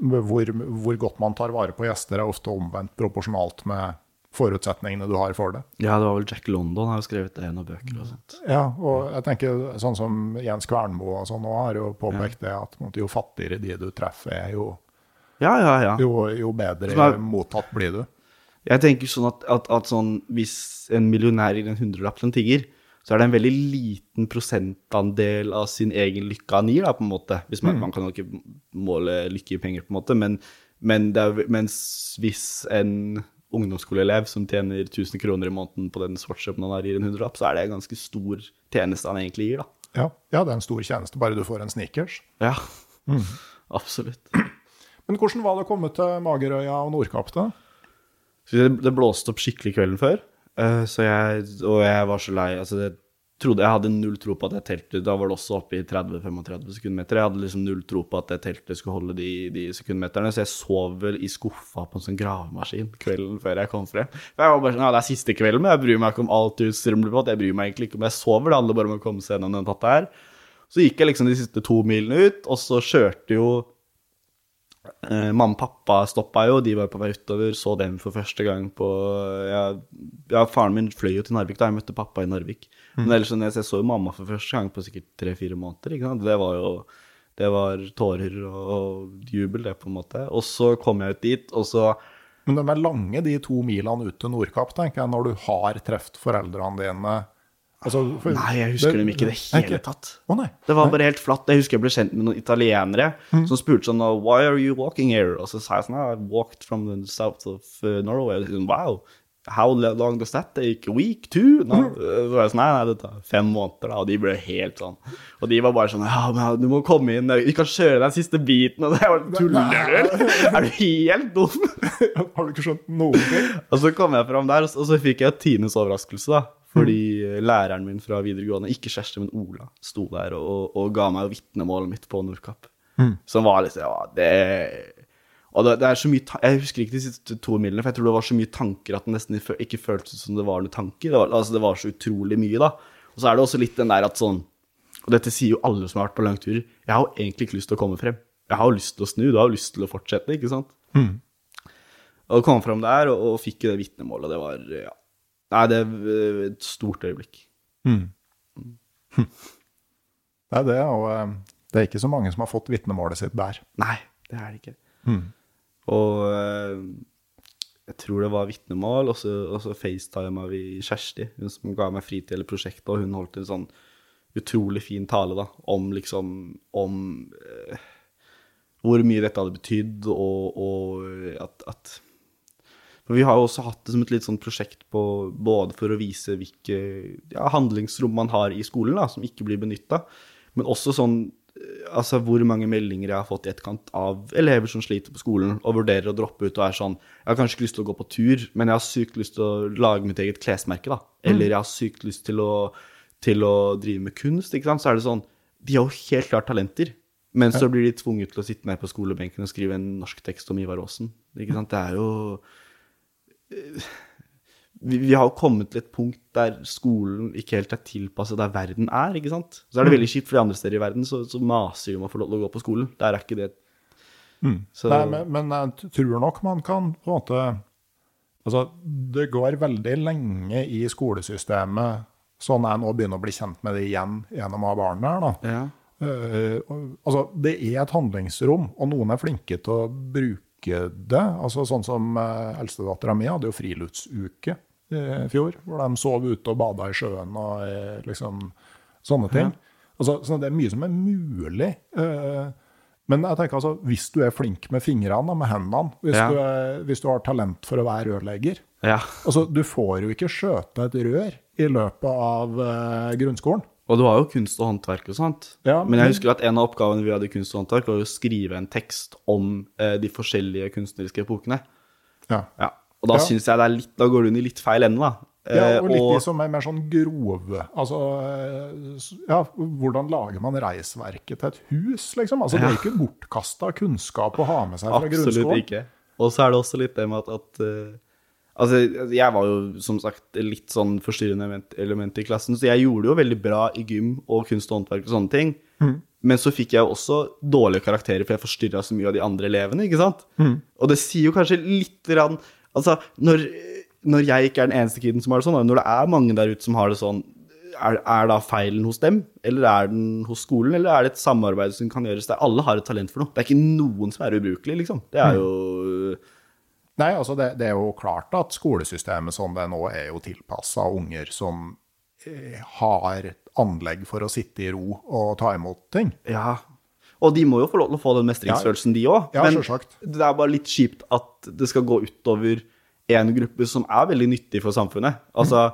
hvor, hvor godt man tar vare på gjester, er ofte omvendt proporsjonalt med forutsetningene du har for det. Ja, det var vel Jack London har jo skrevet det i noen bøker og sånt. Ja, og jeg tenker sånn som Jens Kvernmo og sånn har jo påpekt det, at jo fattigere de du treffer, er, jo, Ja, ja, ja. jo, jo bedre er- mottatt blir du. Jeg tenker sånn at, at, at sånn, hvis en millionær gir en hundrelapp til en tigger, så er det en veldig liten prosentandel av sin egen lykke han gir, da, på en måte. Man, man kan jo ikke måle lykke i penger, på en måte, men, men det er, mens hvis en ungdomsskoleelev som tjener 1000 kroner i måneden på den sportsshopen han har, gir en hundrelapp, så er det en ganske stor tjeneste han egentlig gir, da. Ja, ja, det er en stor tjeneste, bare du får en sneakers. Ja, absolutt. Men hvordan var det å komme til Magerøya og Nordkapp, da? Det, det blåste opp skikkelig kvelden før, eh, så jeg, og jeg var så lei. Altså, jeg trodde jeg hadde null tro på at det teltet Da var det også oppe i 30-35 sekundmeter. Jeg hadde liksom null tro på at det teltet skulle holde de, de sekundmeterne, så jeg sov vel i skuffa på en sånn gravemaskin kvelden før jeg kom frem. For jeg var bare sånn, ja, Det er siste kvelden, men jeg bryr meg ikke om alt utstyret blir på. Jeg bryr meg egentlig ikke om jeg sover, det handler bare om å komme seg gjennom den natta her. Så gikk jeg liksom de siste to milene ut, og så kjørte jo Eh, mamma og pappa stoppa jo, de var på vei utover, så dem for første gang på ja, ja, faren min fløy jo til Narvik da jeg møtte pappa i Narvik. Men ellers sånn, jeg så jo mamma for første gang på sikkert tre-fire måneder. ikke sant? Det var jo det var tårer og, og jubel, det, på en måte. Og så kom jeg ut dit, og så Men de er lange, de to milene ut til Nordkapp, tenker jeg, når du har truffet foreldrene dine. Altså, for- Nei, jeg husker dem ikke i det Nei, hele tatt. Å nei. Det var bare helt flatt. Jeg husker jeg ble kjent med noen italienere som spurte sånn Why are you walking here? Og så sa jeg sånn I walked from the south of uh, Norway. Og sånn, wow. How long does that take? A week? Two? No. Så var jeg sånn, nei, nei, det tar fem måneder, da. Og de ble helt sånn. Og de var bare sånn Ja, men du må komme inn. Vi kan kjøre den siste biten. Og det var Tuller du? Er du helt dum? Har du ikke skjønt noen ting? Og så kom jeg fram der, så, og så fikk jeg Tines overraskelse, da. Fordi læreren min fra videregående, ikke Kjersti, men Ola, sto der og, og ga meg vitnemålet mitt på Nordkapp. Som var litt Ja, det Og det, det er så mye Jeg husker ikke de siste to milene, for jeg tror det var så mye tanker at det nesten ikke føltes som det var noen tanker. Det var, altså, det var så utrolig mye, da. Og så er det også litt den der at sånn Og dette sier jo alle som har vært på langturer. Jeg har jo egentlig ikke lyst til å komme frem. Jeg har jo lyst til å snu, du har jo lyst til å fortsette, ikke sant? Og kom frem der og, og fikk det vitnemålet. Det var ja. Nei, det er et stort øyeblikk. Det er det, og eh, det er ikke så mange som har fått vitnemålet sitt der. Nei, det er det ikke. Og eh, jeg tror det var vitnemål, og så, og så facetima vi Kjersti, hun som ga meg fri til hele prosjektet, og hun holdt en sånn utrolig fin tale da, om liksom om, eh, hvor mye dette hadde betydd, og, og at, at For vi har jo også hatt det som et litt sånn prosjekt på, både for å vise hvilke ja, handlingsrom man har i skolen, da, som ikke blir benytta, men også sånn altså hvor mange meldinger jeg har fått i etterkant av elever som sliter på skolen og vurderer å droppe ut og er sånn Jeg har kanskje ikke lyst til å gå på tur, men jeg har sykt lyst til å lage mitt eget klesmerke, da. Eller jeg har sykt lyst til å, til å drive med kunst, ikke sant. Så er det sånn De har jo helt klart talenter. Men så blir de tvunget til å sitte ned på skolebenken og skrive en norsk tekst om Ivar Aasen. Ikke sant? Det er jo vi, vi har kommet til et punkt der skolen ikke helt er tilpasset der verden er. ikke sant? Så er det veldig kjipt, for de andre steder i verden så, så maser vi om å få lov til å gå på skolen. Der er ikke det så, Nei, men, men jeg tror nok man kan på en måte Altså, det går veldig lenge i skolesystemet, sånn jeg nå begynner å bli kjent med det igjen gjennom å ha barn der, da. ja. Uh, altså, det er et handlingsrom, og noen er flinke til å bruke det. Altså, sånn som uh, eldstedattera mi hadde jo friluftsuke i fjor, hvor de sov ute og bada i sjøen og eh, liksom sånne ting. Altså, så det er mye som er mulig. eh, men jeg tenker altså, hvis du er flink med fingrene, og med hendene, hvis, Ja. du er, hvis du har talent for å være rørlegger ja. altså, Du får jo ikke skjøte et rør i løpet av eh, grunnskolen. Og du har jo kunst og håndverk og sånt. Ja, men men- jeg husker at en av oppgavene vi hadde i kunst og håndverk, var å skrive en tekst om eh, de forskjellige kunstneriske epokene. Ja. Ja. Og da Ja. synes jeg det er litt, da går du inn i litt feil ende, da. Ja, og litt og... de som er mer sånn grove. Altså, eh, ja, hvordan lager man reisverket til et hus, liksom? Altså, Det er ikke bortkasta kunnskap å ha med seg fra Absolutt grunnskolen. ikke. Og så er det også litt det med at, at eh, Altså, jeg var jo som sagt litt sånn forstyrrende element, element i klassen, så jeg gjorde jo veldig bra i gym og kunst og håndverk og sånne ting. Mm. Men så fikk jeg jo også dårlige karakterer, for jeg forstyrra så mye av de andre elevene. ikke sant? Mm. Og det sier jo kanskje litt rann, Altså, når, når jeg ikke er den eneste kiden som har det sånn, og når det er mange der ute som har det sånn, er, er da feilen hos dem, eller er den hos skolen, eller er det et samarbeid som kan gjøres der alle har et talent for noe? Det er ikke noen som er ubrukelig, liksom. Det er jo Nei, altså det, det er jo klart at skolesystemet som det er nå, er jo tilpassa unger som eh, har anlegg for å sitte i ro og ta imot ting. Ja. Og de må jo få lov til å få den mestringsfølelsen, de òg. Ja, Men selvsagt. det er bare litt kjipt at det skal gå utover en gruppe som er veldig nyttig for samfunnet. Altså,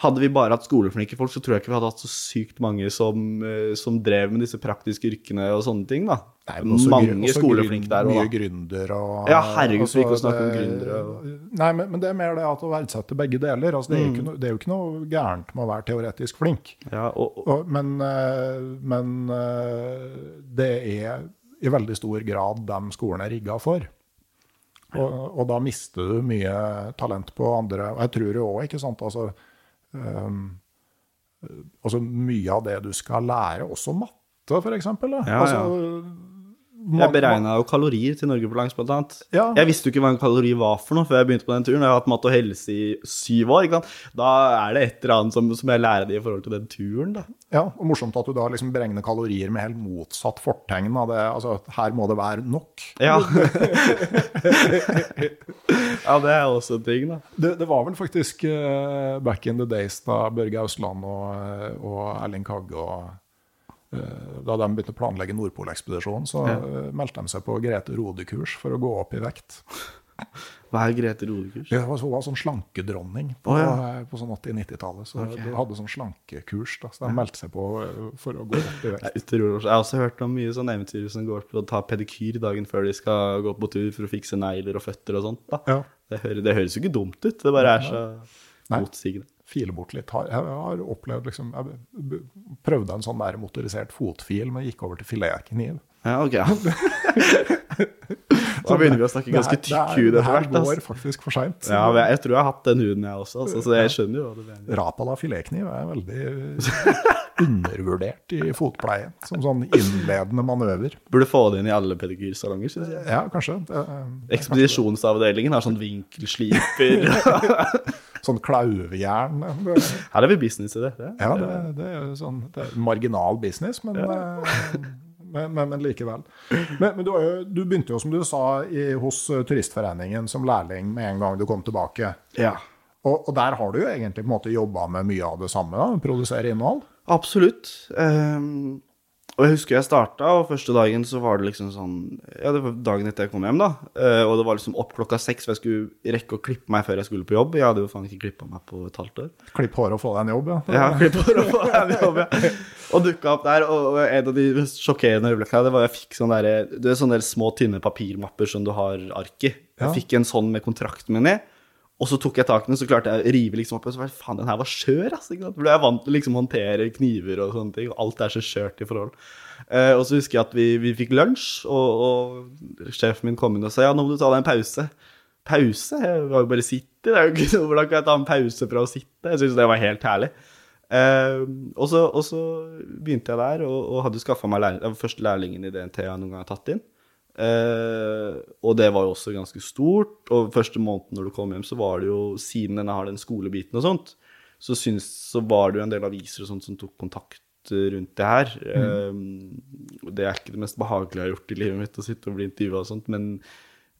hadde vi bare hatt skoleflinke folk, så tror jeg ikke vi hadde hatt så sykt mange som, eh, som drev med disse praktiske yrkene og sånne ting, da. Nei, men også mange grunn, også skoleflinke der òg, Mye gründere og Ja, herregud, vi ikke altså, snakke om det- gründere og- Nei, men, men det er mer det at å verdsette begge deler. Altså, det, er Mm. no, det er jo ikke noe gærent med å være teoretisk flink. Ja, og, og, men eh, men eh, det er i veldig stor grad dem skolen er rigga for. Og, og da mister du mye talent på andre. Og jeg tror jo òg, ikke sant altså, altså Mye av det du skal lære, også matte, for eksempel. altså, Ja, jeg beregna jo kalorier til Norge på langs, blant annet. Ja. Jeg visste jo ikke hva en kalori var for noe før jeg begynte på den turen. Jeg har hatt mat og helse i syv år. ikke sant? Da er det et eller annet som, som jeg lærer det i forhold til den turen. da. Ja, og Morsomt at du da liksom beregner kalorier med helt motsatt fortegn. av det, altså Her må det være nok. Ja. ja, det er også en ting, da. Det, det var vel faktisk uh, back in the days da Børge Ausland og, eh, og Erling Kagge og Da de begynte å planlegge Nordpolekspedisjonen, så ja. meldte de seg på Grete Rode-kurs for å gå opp i vekt. Hva er Grete Rodekurs? Ja, Hun var sånn slankedronning på, oh, ja. på sånn 80-90-tallet. Så de hadde sånn slankekurs. da, Så de meldte seg på eh, for å gå opp i vekt. utrolig. Jeg har også hørt om mye sånn eventyr som går på å ta pedikyr dagen før de skal gå på tur for å fikse negler og føtter og sånt. Ja. Det, hører, det høres jo ikke dumt ut, det bare er så motsigende. File bort litt. Jeg har opplevd liksom Jeg prøvde en sånn der motorisert fotfil, men gikk over til filetkniv. Ja, ok. Da begynner vi å snakke ganske tykk hud etter her Det går Altså. faktisk for seint. Ja, jeg, tror jeg har hatt den huden, jeg også. Altså, så jeg skjønner jo hva du mener. Rapala filetkniv er veldig undervurdert i fotpleie, som sånn innledende manøver. Burde få det inn i alle pedikyrsalonger, syns jeg. Ja, kanskje. Det Ekspedisjonsavdelingen har sånn vinkelsliper. Sånn klauvjern. Her er vi business i det. det. Ja, det, det er jo sånn det er marginal business, men, ja. men, men, men likevel. Men, men du, jo, du begynte jo, som du sa, i, hos eh, Turistforeningen som lærling med en gang du kom tilbake. Ja. Og, og der har du jo egentlig på en måte jobba med mye av det samme, da, produsere innhold. Absolutt. Ehm, Og jeg husker jeg starta, og første dagen så var det liksom sånn Ja, det var dagen etter jeg kom hjem, da. Eh, og det var liksom opp klokka seks, for jeg skulle rekke å klippe meg før jeg skulle på jobb. Jeg hadde jo faen ikke klippa meg på et halvt år. Klipp håret og få deg en jobb, ja. Ja, klipp håret og få deg en jobb, ja. Og dukka opp der, og og en av de mest sjokkerende øyeblikkene det var jeg fikk sånne, der, det er sånne der små, tynne papirmapper som du har ark i. Jeg Ja. fikk en sånn med kontrakten min i. Og så tok jeg tak i den, så klarte jeg å rive liksom opp. Og så var faen, den her var skjør, ass. Ikke sant? For jeg vant til å liksom håndtere kniver og sånne ting. Og alt er så skjørt i forhold. Eh, og så husker jeg at vi, vi fikk lunsj, og, og sjefen min kom inn og sa ja, nå må du ta deg en pause. Pause? Jeg var jo bare sitte. Det er jo ikke noe, hvordan kan jeg ta en pause fra å sitte? Jeg syntes det var helt herlig. Eh, og så begynte jeg der, og, og hadde skaffa meg lærling, den første lærlingen i DNT jeg noen gang har tatt inn. Eh, og det var jo også ganske stort. Og første måneden når du kom hjem, så var det jo, siden denne har den skolebiten og sånt, så, syns, så var det jo en del aviser og sånt som tok kontakt rundt det her. Eh, det er ikke det mest behagelige jeg har gjort i livet mitt, å sitte og bli intervjua og sånt, men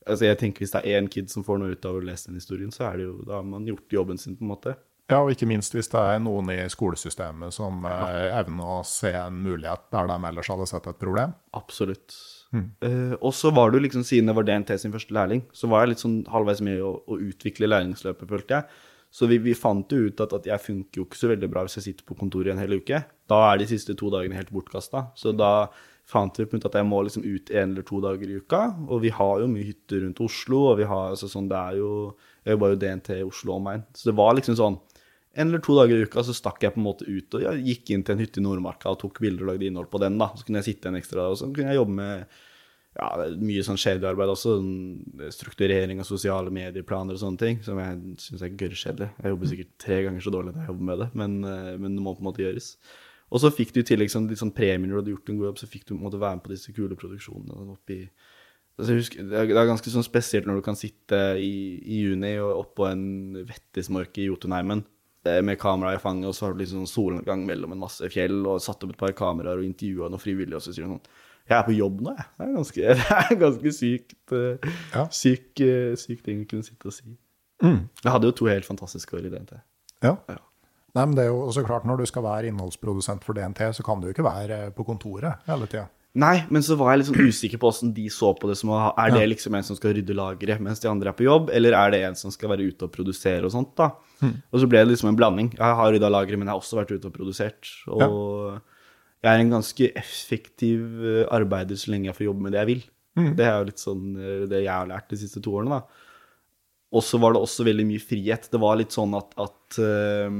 altså, jeg tenker hvis det er én kid som får noe ut av å lese den historien, så er det jo, da har man gjort jobben sin, på en måte. Ja, og ikke minst hvis det er noen i skolesystemet som eh, evner å se en mulighet der de ellers hadde sett et problem. Absolutt. Eh, og så var det liksom, siden jeg var DNT sin første lærling, så var jeg litt sånn halvveis med å, å utvikle læringsløpet, følte jeg. Så vi, vi fant jo ut at, at jeg funker jo ikke så veldig bra hvis jeg sitter på kontoret en hel uke. Da er de siste to dagene helt bortkasta. Så da fant vi ut at jeg må liksom ut en eller to dager i uka. Og vi har jo mye hytter rundt Oslo, og vi har altså sånn, det er jo Jeg jobba jo DNT i Oslo omegn. Så det var liksom sånn en eller to dager i uka så stakk jeg på en måte ut og jeg gikk inn til en hytte i Nordmarka og tok bilder og lagde innhold på den. da, Så kunne jeg sitte en ekstra dag, og så kunne jeg jobbe med ja, mye sånn arbeid også. sånn Strukturering av sosiale medieplaner og sånne ting, som jeg syns er gørrkjedelig. Jeg jobber sikkert tre ganger så dårlig når jeg jobber med det, men, eh, men det må på en måte gjøres. Og så fikk du i tillegg sånn, litt sånn premier når du hadde gjort en god jobb, så fikk du på være med på disse kule produksjonene oppi Altså, husker, det, er, ganske sånn spesielt når du kan sitte i, i juni og oppå en vettismark i Jotunheimen med kamera i fanget, og så har du liksom sånn solnedgang mellom en masse fjell, og satt opp et par kameraer og intervjua noen frivillige, og så sier du sånn Jeg er på jobb nå, jeg. Det er ganske, det er ganske sykt, eh, Ja. syk, eh, syk ting å kunne sitte og si. Jeg hadde jo to helt fantastiske år i DNT. Ja. Ja. Nei, men det er jo så klart Når du skal være innholdsprodusent for DNT, så kan du jo ikke være på kontoret hele tida. Nei, men så var jeg litt sånn usikker på åssen de så på det. som Er det liksom en som skal rydde lageret mens de andre er på jobb, eller er det en som skal være ute og produsere og sånt, da? Og så ble det liksom en blanding. Jeg har rydda lageret, men jeg har også vært ute og produsert. Og jeg er en ganske effektiv eh, arbeider så lenge jeg får jobbe med det jeg vil. Det er jo litt sånn eh, det jeg har lært de siste to årene, da. Og så var det også veldig mye frihet. Det var litt sånn at, at uh,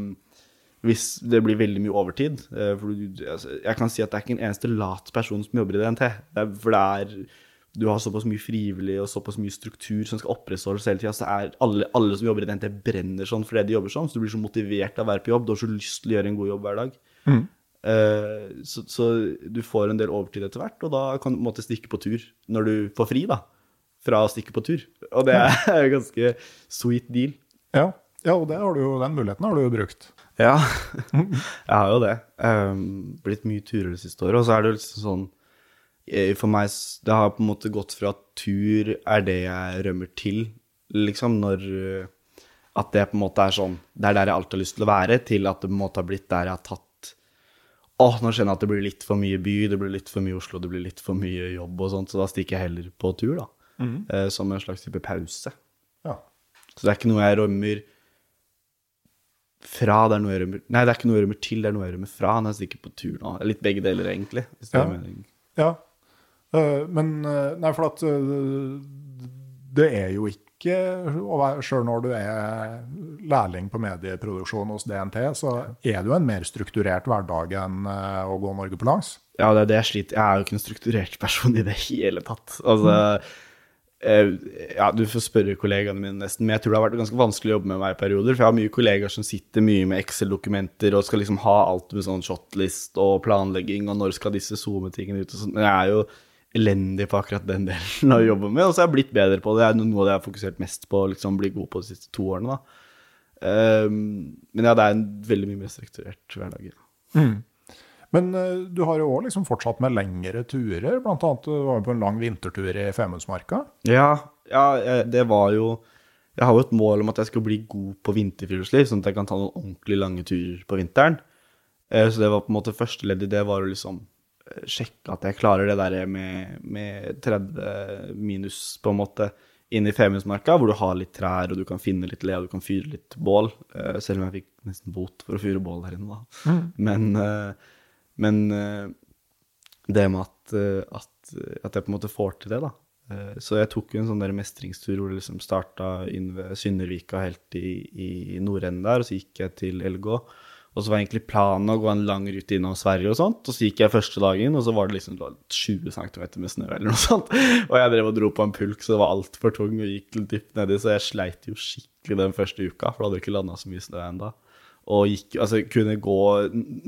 hvis det blir veldig mye overtid uh, for du, altså, Jeg kan si at det er ikke en eneste lat person som jobber i DNT. Det er, for det er Du har såpass mye frivillig og såpass mye struktur som skal opprettholdes hele tida. Så er alle, alle som jobber i DNT, brenner sånn for det de jobber sånn. Så du blir så motivert av å være på jobb. Du har så lyst til å gjøre en god jobb hver dag. Eh, så, så du får en del overtid etter hvert, og da kan du på en måte stikke på tur når du får fri, da. Fra å stikke på tur. Og det er en ganske sweet deal. Ja. ja, og det har du jo, den muligheten har du jo brukt. Ja, jeg har jo det. Um, blitt mye turer det siste året. Og så er det jo liksom sånn For meg Det har på en måte gått fra at tur er det jeg rømmer til, liksom, når eh, At det på en måte er sånn Det er der jeg alltid har lyst til å være, til at det på en måte har blitt der jeg har tatt Åh, nå kjenner jeg at det blir litt for mye by, det blir litt for mye Oslo, det blir litt for mye jobb og sånt, så da stikker jeg heller på tur, da. Eh, som en slags type pause. Ja. Så det er ikke noe jeg rømmer fra, det er noe jeg rømmer Nei, det er ikke noe jeg rømmer til, det er noe jeg rømmer fra når jeg stikker på tur nå. Litt begge deler, egentlig. Hvis det Ja. er mening. Ja. Eh, men eh, Nei, for at eh, det er jo ikke Sjøl når du er lærling på medieproduksjon hos DNT, så er det jo en mer strukturert hverdag enn å gå Norge på langs. Ja, det er det jeg sliter Jeg er jo ikke en strukturert person i det hele tatt. Altså Ja, du får spørre kollegaene mine nesten, men jeg tror det har vært ganske vanskelig å jobbe med meg i perioder. For jeg har mye kollegaer som sitter mye med Excel-dokumenter og skal liksom ha alt med sånn shotlist og planlegging, og når skal disse SoMe-tingene ut og sånn. Men jeg er jo elendig på akkurat den delen av jobben min, og så har jeg blitt bedre på det. Det er noe av det jeg har fokusert mest på å liksom bli god på de siste to årene. Um, men ja, det er en veldig mye mer strukturert hverdag. Ja. Men uh, du har jo òg liksom fortsatt med lengre turer, blant annet du var jo på en lang vintertur i Femundsmarka. Ja, ja, eh, det var jo Jeg har jo et mål om at jeg skal bli god på vinterfriluftsliv, sånn at jeg kan ta noen ordentlig lange turer på vinteren. Uh, Så det var på en måte første ledd i det var å liksom sjekke at jeg klarer det der med, med 30 minus, på en måte, inn i Femundsmarka, hvor du har litt trær, og du kan finne litt le, og du kan fyre litt bål. Eh, selv om jeg fikk nesten bot for å fyre bål der inne, da. Men, eh, men eh, det med at, at, at jeg på en måte får til det, da. Så jeg tok jo en sånn der mestringstur hvor det liksom starta inn ved Syndervika helt i, i nordenden der, og så gikk jeg til LG. Og så var egentlig planen å gå en lang rute innom Sverige og sånt. Og så gikk jeg første dagen, og så var det liksom 20 cm med snø eller noe sånt. Og jeg drev og dro på en pulk, så det var altfor tung og gikk litt dypt nedi, så jeg sleit jo skikkelig den første uka, for da hadde jeg ikke landa så mye snø ennå. Og gikk, altså kunne gå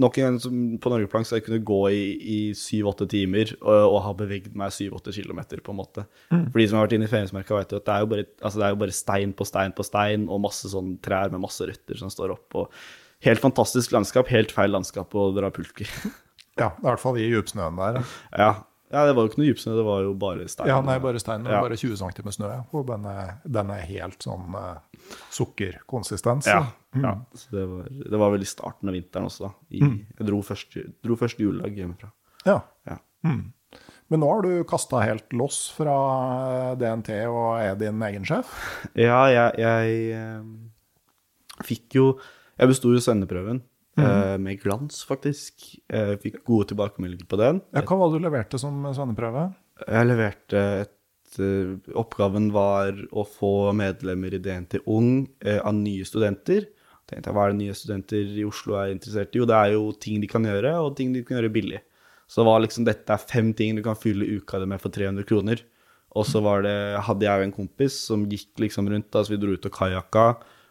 Nok en gang som på Norgeplank, så jeg kunne gå i, syv-åtte timer og, og ha beveget meg syv-åtte kilometer, på en måte. For de som har vært inne i Femundsmerka, vet jo at det er jo, bare, altså det er jo bare stein på stein på stein, og masse sånn trær med masse røtter som står opp. og Helt fantastisk landskap, helt feil landskap å dra pulker. Ja, i hvert fall i djupsnøen der. ja. ja, det var jo ikke noe djupsnø, det var jo bare stein. Ja, nei, bare stein. Ja. Bare 20 cm snø. Og den er, den er helt sånn uh, sukkerkonsistens. Ja, ja. Så det var, det var vel i starten av vinteren også, da. I, Jeg dro første, dro første juledag hjemmefra. Ja. Ja. Men nå har du kasta helt loss fra eh, DNT og er din egen sjef. Ja, jeg, jeg jeg fikk jo Jeg besto jo sendeprøven eh, med glans, faktisk. Jeg fikk gode tilbakemeldinger på den. Ja, hva var det du leverte som svenneprøve? Jeg leverte et eh, Oppgaven var å få medlemmer i DNT Ung eh, av nye studenter. Tenkte jeg, Hva er det nye studenter i Oslo er interessert i? Jo, det er jo ting de kan gjøre, og ting de kan gjøre billig. Så det var liksom, dette er fem ting du kan fylle uka di med for 300 kroner. Og så var det, hadde jeg jo en kompis som gikk liksom rundt, så vi dro ut og kajakka.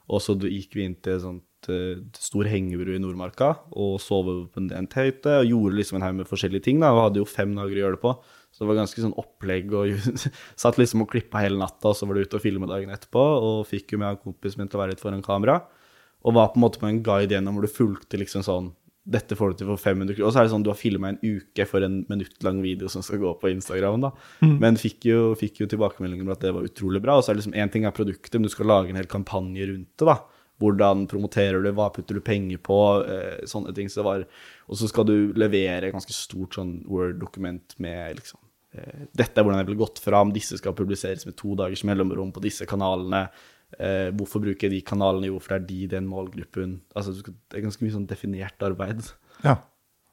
Og så gikk vi inn til et sånt stor hengebru i Nordmarka og sove på en DNT-hytte og gjorde liksom en haug med forskjellige ting. da, og hadde jo fem dager å gjøre det på. Så det var ganske sånn opplegg og satt liksom og klippa hele natta, og så var det ute og filme dagen etterpå. Og fikk jo med en kompis min til å være litt foran kamera. Og var på en måte på en guide gjennom hvor du fulgte liksom sånn Dette får du til for 500 kroner. Og så er det sånn du har filma en uke for en minuttlang video som skal gå på Instagram, da. Men fikk jo, fikk jo tilbakemeldinger om at det var utrolig bra. Og så er det liksom én ting er produktet, men du skal lage en hel kampanje rundt det, da. Hvordan promoterer du, hva putter du penger på, eh, sånne ting. Så og så skal du levere et ganske stort sånn Word-dokument med liksom eh, Dette er hvordan jeg ville gått fram, disse skal publiseres med to dagers mellomrom på disse kanalene. Eh, hvorfor bruker jeg de kanalene, jo, for det er de, den målgruppen. Altså, det er ganske mye sånn definert arbeid. Ja.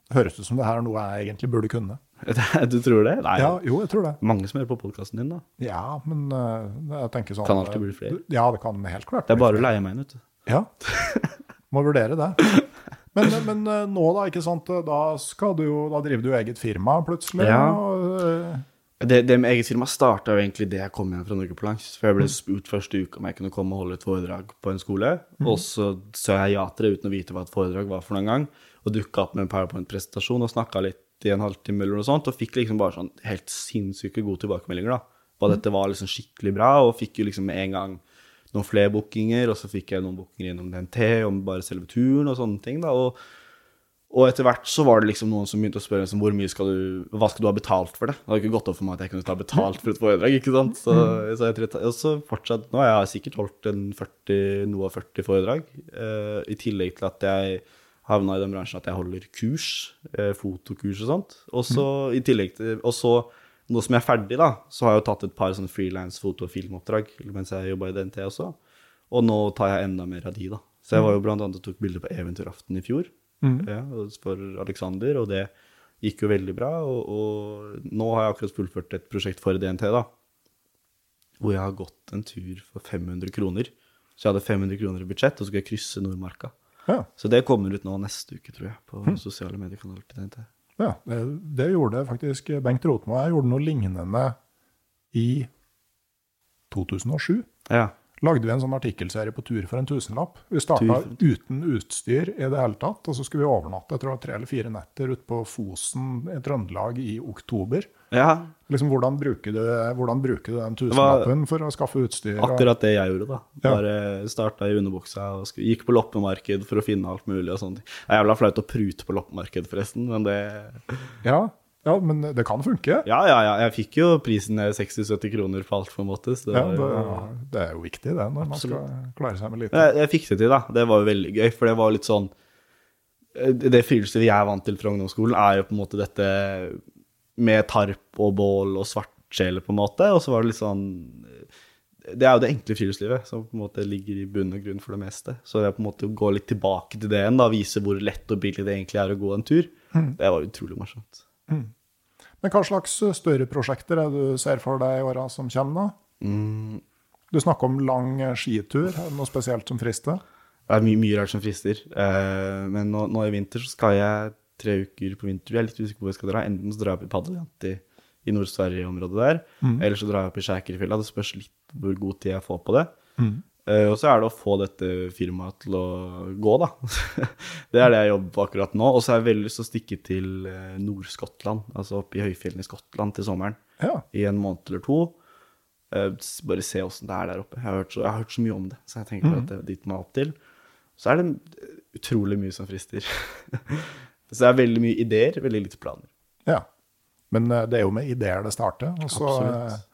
Det høres ut som det her er noe jeg egentlig burde kunne. du tror det? Nei, Ja, jo, jeg tror det. mange som hører på podkasten din, da. Ja, men eh, jeg tenker sånn Kan alltid bli flere. Ja, det kan helt klart. Det er bare å leie meg inn, vet du. Ja. Må vurdere det. Men, men eh, nå, da, ikke sant. Da, skal du da driver du jo eget firma plutselig. Ja. Og, eh, Det, det med eget firma starta jo egentlig det jeg kom hjem fra Norge på langs. For jeg ble spurt første uka om jeg kunne komme og holde et foredrag på en skole. Og så sa jeg ja til det uten å vite hva et foredrag var for noen gang. Og dukka opp med en powerpoint-presentasjon og snakka litt i en halvtime eller noe sånt. Og fikk liksom bare sånn helt sinnssyke gode tilbakemeldinger da. På at dette var liksom skikkelig bra. Og fikk jo liksom med en gang noen flere bookinger, og så fikk jeg noen bookinger innom DNT om bare selve turen og sånne ting. da, og og etter hvert så var det liksom noen som begynte å spørre liksom, hvor mye skal du, hva skal du ha betalt for det. Det hadde ikke gått opp for meg at jeg kunne ta betalt for et foredrag. ikke sant? Så, så jeg, og så fortsatt, Nå har jeg sikkert holdt en 40, noe av 40 foredrag, eh, i tillegg til at jeg havna i den bransjen at jeg holder kurs, eh, fotokurs og sånt. Og så i tillegg til, og så nå som jeg er ferdig, da, så har jeg jo tatt et par sånne frilans foto- og filmoppdrag mens jeg jobba i DNT også. Og nå tar jeg enda mer av de, da. Så jeg var jo blant annet og tok bilder på Eventyraften i fjor ja, for Alexander, og det gikk jo veldig bra. Og, og nå har jeg akkurat fullført et prosjekt for DNT, da, hvor jeg har gått en tur for 500 kroner. Så jeg hadde 500 kroner i budsjett, og så skulle jeg krysse Nordmarka. ja. Så det kommer ut nå neste uke, tror jeg, på sosiale mediekanaler til DNT. Ja det, det gjorde faktisk Bengt Rotmo. Jeg gjorde noe lignende i 2007. Ja. Lagde vi en sånn artikkelserie på tur for en tusenlapp. Vi starta uten utstyr i det hele tatt, og så skulle vi overnatte jeg tror det var tre eller fire netter ute på Fosen i Trøndelag i oktober. ja, Liksom, hvordan, bruker du, hvordan bruker du den tusenlappen for å skaffe utstyr? akkurat det jeg gjorde, da. Ja. Bare starta i underbuksa og gikk på loppemarked for å finne alt mulig og sånne ting. Det er jævla flaut å prute på loppemarked, forresten, men det Ja, ja, men det kan funke. Ja, ja, ja. Jeg fikk jo prisen ned 60-70 kroner på alt, på en måte. Så det Ja, det, ja, det, er jo viktig, det, når man skal klare seg med lite. jeg, jeg fikk det til, da. Det var jo veldig gøy, for det var litt sånn eh, det friluftslivet jeg er vant til fra ungdomsskolen, er jo på en måte dette med tarp og bål og svartsjeler, på en måte. Og så var det litt sånn Det er jo det enkle friluftslivet som på en måte ligger i bunn og grunn for det meste. Så det er på en måte å gå litt tilbake til det igjen, da, vise hvor lett og billig det egentlig er å gå en tur, det var utrolig morsomt. Men hva slags større prosjekter er det du ser for deg i åra som kommer? da? Mm, Du snakker om lang skitur. Er det noe spesielt som frister? Det er mye, mye rart som frister. Eh, men nå, nå i vinter så skal jeg tre uker på vinter. Jeg er litt usikker på hvor jeg skal dra. Enten så drar jeg opp i Padeljant i, i Nord-Sverige-området der, eller så drar jeg opp i Skjækerfjella. Det spørs litt hvor god tid jeg får på det. Eh, og så er det å få dette firmaet til å gå, da. det er det jeg jobber på akkurat nå. Og så har jeg veldig lyst til å stikke til eh, Nord-Skottland, altså oppe i høyfjellene i Skottland til sommeren. Ja. I en måned eller to. Eh, bare se åssen det er der oppe. Jeg har, hørt så, jeg har hørt så mye om det, så jeg tenker at det er dit må jeg opp til. Så er det eh, utrolig mye som frister. så det er veldig mye ideer, veldig lite planer. ja. Men eh, det er jo med ideer det starter, og så Absolutt.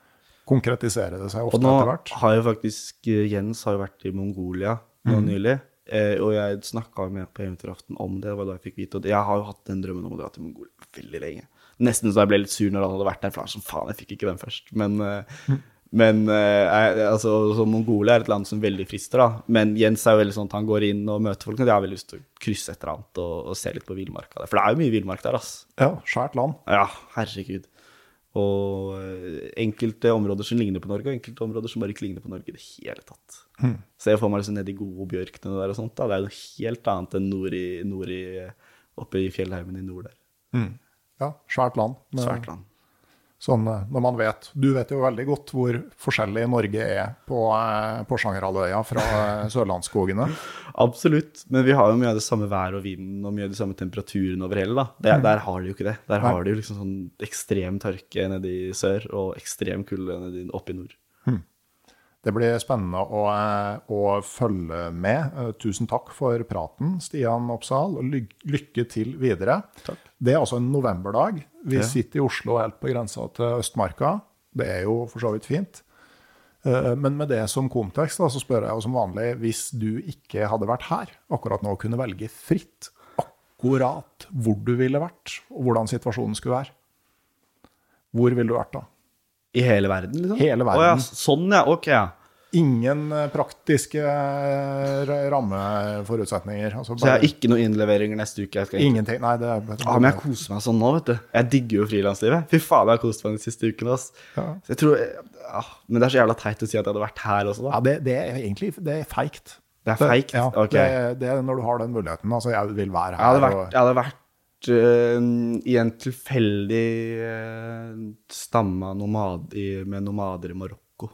Konkretiserer det seg ofte etter hvert. Og nå har jo faktisk eh, Jens har jo vært i Mongolia nå nylig. Eh, og jeg snakka med på eventyraften om det. Det var da jeg fikk vite Og jeg har jo hatt den drømmen om å dra til Mongolia veldig lenge. Nesten så jeg ble litt sur når han hadde vært der, for han sånn faen, jeg fikk ikke den først. Men, mm. men eh, altså, så Mongolia er et land som veldig frister, da. Men Jens er jo veldig sånn at han går inn og møter folk. Og jeg har veldig lyst til å krysse et eller annet og, og se litt på villmarka der. For det er jo mye villmark der, ass. Ja, svært land. Ja, herregud. Og eh, enkelte områder som ligner på Norge, og enkelte områder som bare ikke ligner på Norge i det hele tatt. Ser for meg liksom nedi i gode bjørkene der og sånt. da. Det er jo noe helt annet enn nord i, nord i, oppe i fjellheimen i nord der. Ja, svært land. Svært land. Sånn, eh, når man vet, Du vet jo veldig godt hvor forskjellig Norge er på eh, Porsangerhalvøya fra eh, sørlandsskogene. Absolutt. Men vi har jo mye av det samme været og vinden og mye av de samme temperaturene over hele. da. Det, Der har de jo ikke det. Der har de jo liksom sånn ekstrem tørke nede i sør og ekstrem kulde nede oppe i nord. Det blir spennende å, eh, å følge med. Eh, Tusen takk for praten, Stian Oppsal, og lykke til videre. Det er altså en novemberdag. Vi Ja. sitter i Oslo helt på grensa til Østmarka. Det er jo for så vidt fint. Eh, Men med det som kontekst så spør jeg jo som vanlig, hvis du ikke hadde vært her akkurat nå, kunne velge fritt akkurat hvor du ville vært, og hvordan situasjonen skulle være, hvor ville du vært da? I hele verden, liksom? Hele verden. Å ja, sånn, ja. Ok, ja. Ingen eh, praktiske eh, rammeforutsetninger. Altså Så jeg har ikke noen innleveringer neste uke? jeg skal ikke. ingenting. Nei, det er ah, men jeg koser meg sånn nå, vet du. Jeg digger jo frilanslivet. Fy faen, jeg har kost meg de siste ukene. Ja. Så jeg tror, ja, Men det er så jævla teit å si at jeg hadde vært her også, da. Ja, det, det er egentlig det er feigt. Det er feigt? Ja, Ok. det, det er når du har den muligheten. Altså, jeg vil være Jeg hadde her. vært, jeg hadde vært øh, i en tilfeldig uh, stamma nomad i, med nomader i Marokko.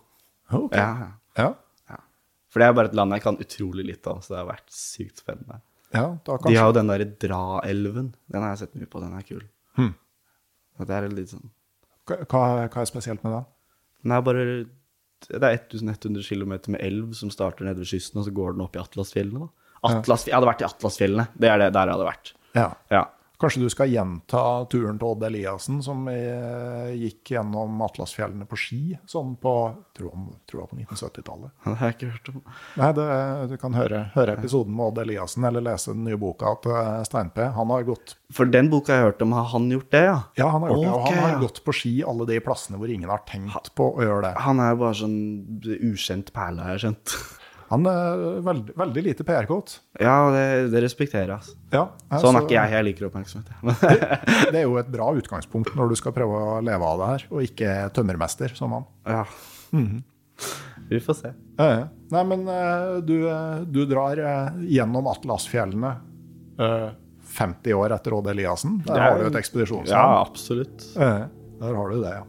Okay. Ja, ja. Ja. For det er bare et land jeg kan utrolig litt av, så det har vært sykt spennende. ja, da De har jo den derre Dra-elven. Den har jeg sett mye på, den er kul. Hmm. Det er litt sånn hva, hva er spesielt med den? Den er bare Det er 1100 km med elv som starter nede ved kysten, og så går den opp i Atlasfjellene. Atlas, Jeg hadde vært i Atlasfjellene. Det er det der jeg hadde vært. Ja. Ja. Kanskje du skal gjenta turen til Odd Eliassen, som eh, gikk gjennom Atlasfjellene på ski, sånn på tror jeg, tror jeg på 1970-tallet. Det har jeg ikke hørt om. Nei, det, Du kan høre, høre episoden med Odd Eliassen, eller lese den nye boka til Stein-P. Han har gått For den boka jeg har hørt om, har han gjort det, ja? Ja, han har gjort det, og han har gått på ski alle de plassene hvor ingen har tenkt på å gjøre det. Han er jo bare sånn ukjent perle, har jeg skjønt. Han er veldig, veldig lite PR-kåt. Ja, det, det respekterer jeg, altså. Ja, Sånn er altså, ikke jeg. Jeg liker oppmerksomhet. det, Det er jo et bra utgangspunkt når du skal prøve å leve av det her, og ikke tømmermester som han. ja. Vi får se. Ja, ja. Nei, men eh, du, eh, du drar eh, gjennom Atlasfjellene eh, 50 år etter Odd Eliassen. Der er- har du et Ja, absolutt. Eh, Der har du det, ja.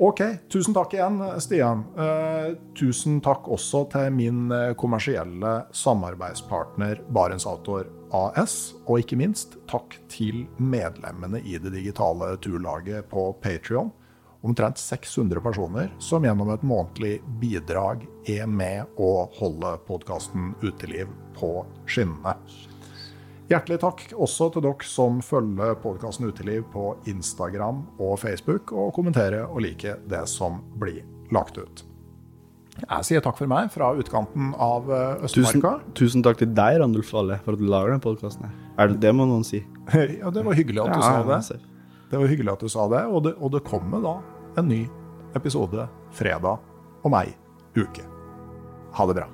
Ok, tusen takk igjen, Stian. Eh, tusen takk også til min eh, kommersielle samarbeidspartner Barents Outdoor AS. Og ikke minst takk til medlemmene i det digitale turlaget på Patrion. Omtrent 600 personer som gjennom et månedlig bidrag er med å holde podkasten Uteliv på skinnene. Hjertelig takk også til dere som følger podkasten Uteliv på Instagram og Facebook, og kommenterer og liker det som blir lagt ut. Jeg sier takk for meg fra utkanten av Østmarka. Tusen, tusen takk til deg, Randulf Valle, for at du lager denne podkasten. Er det, det må noen si. Ja, det var hyggelig at du sa det. Ser. Det var hyggelig at du sa det, og det, og det kommer da en ny episode fredag om ei uke. Ha det bra.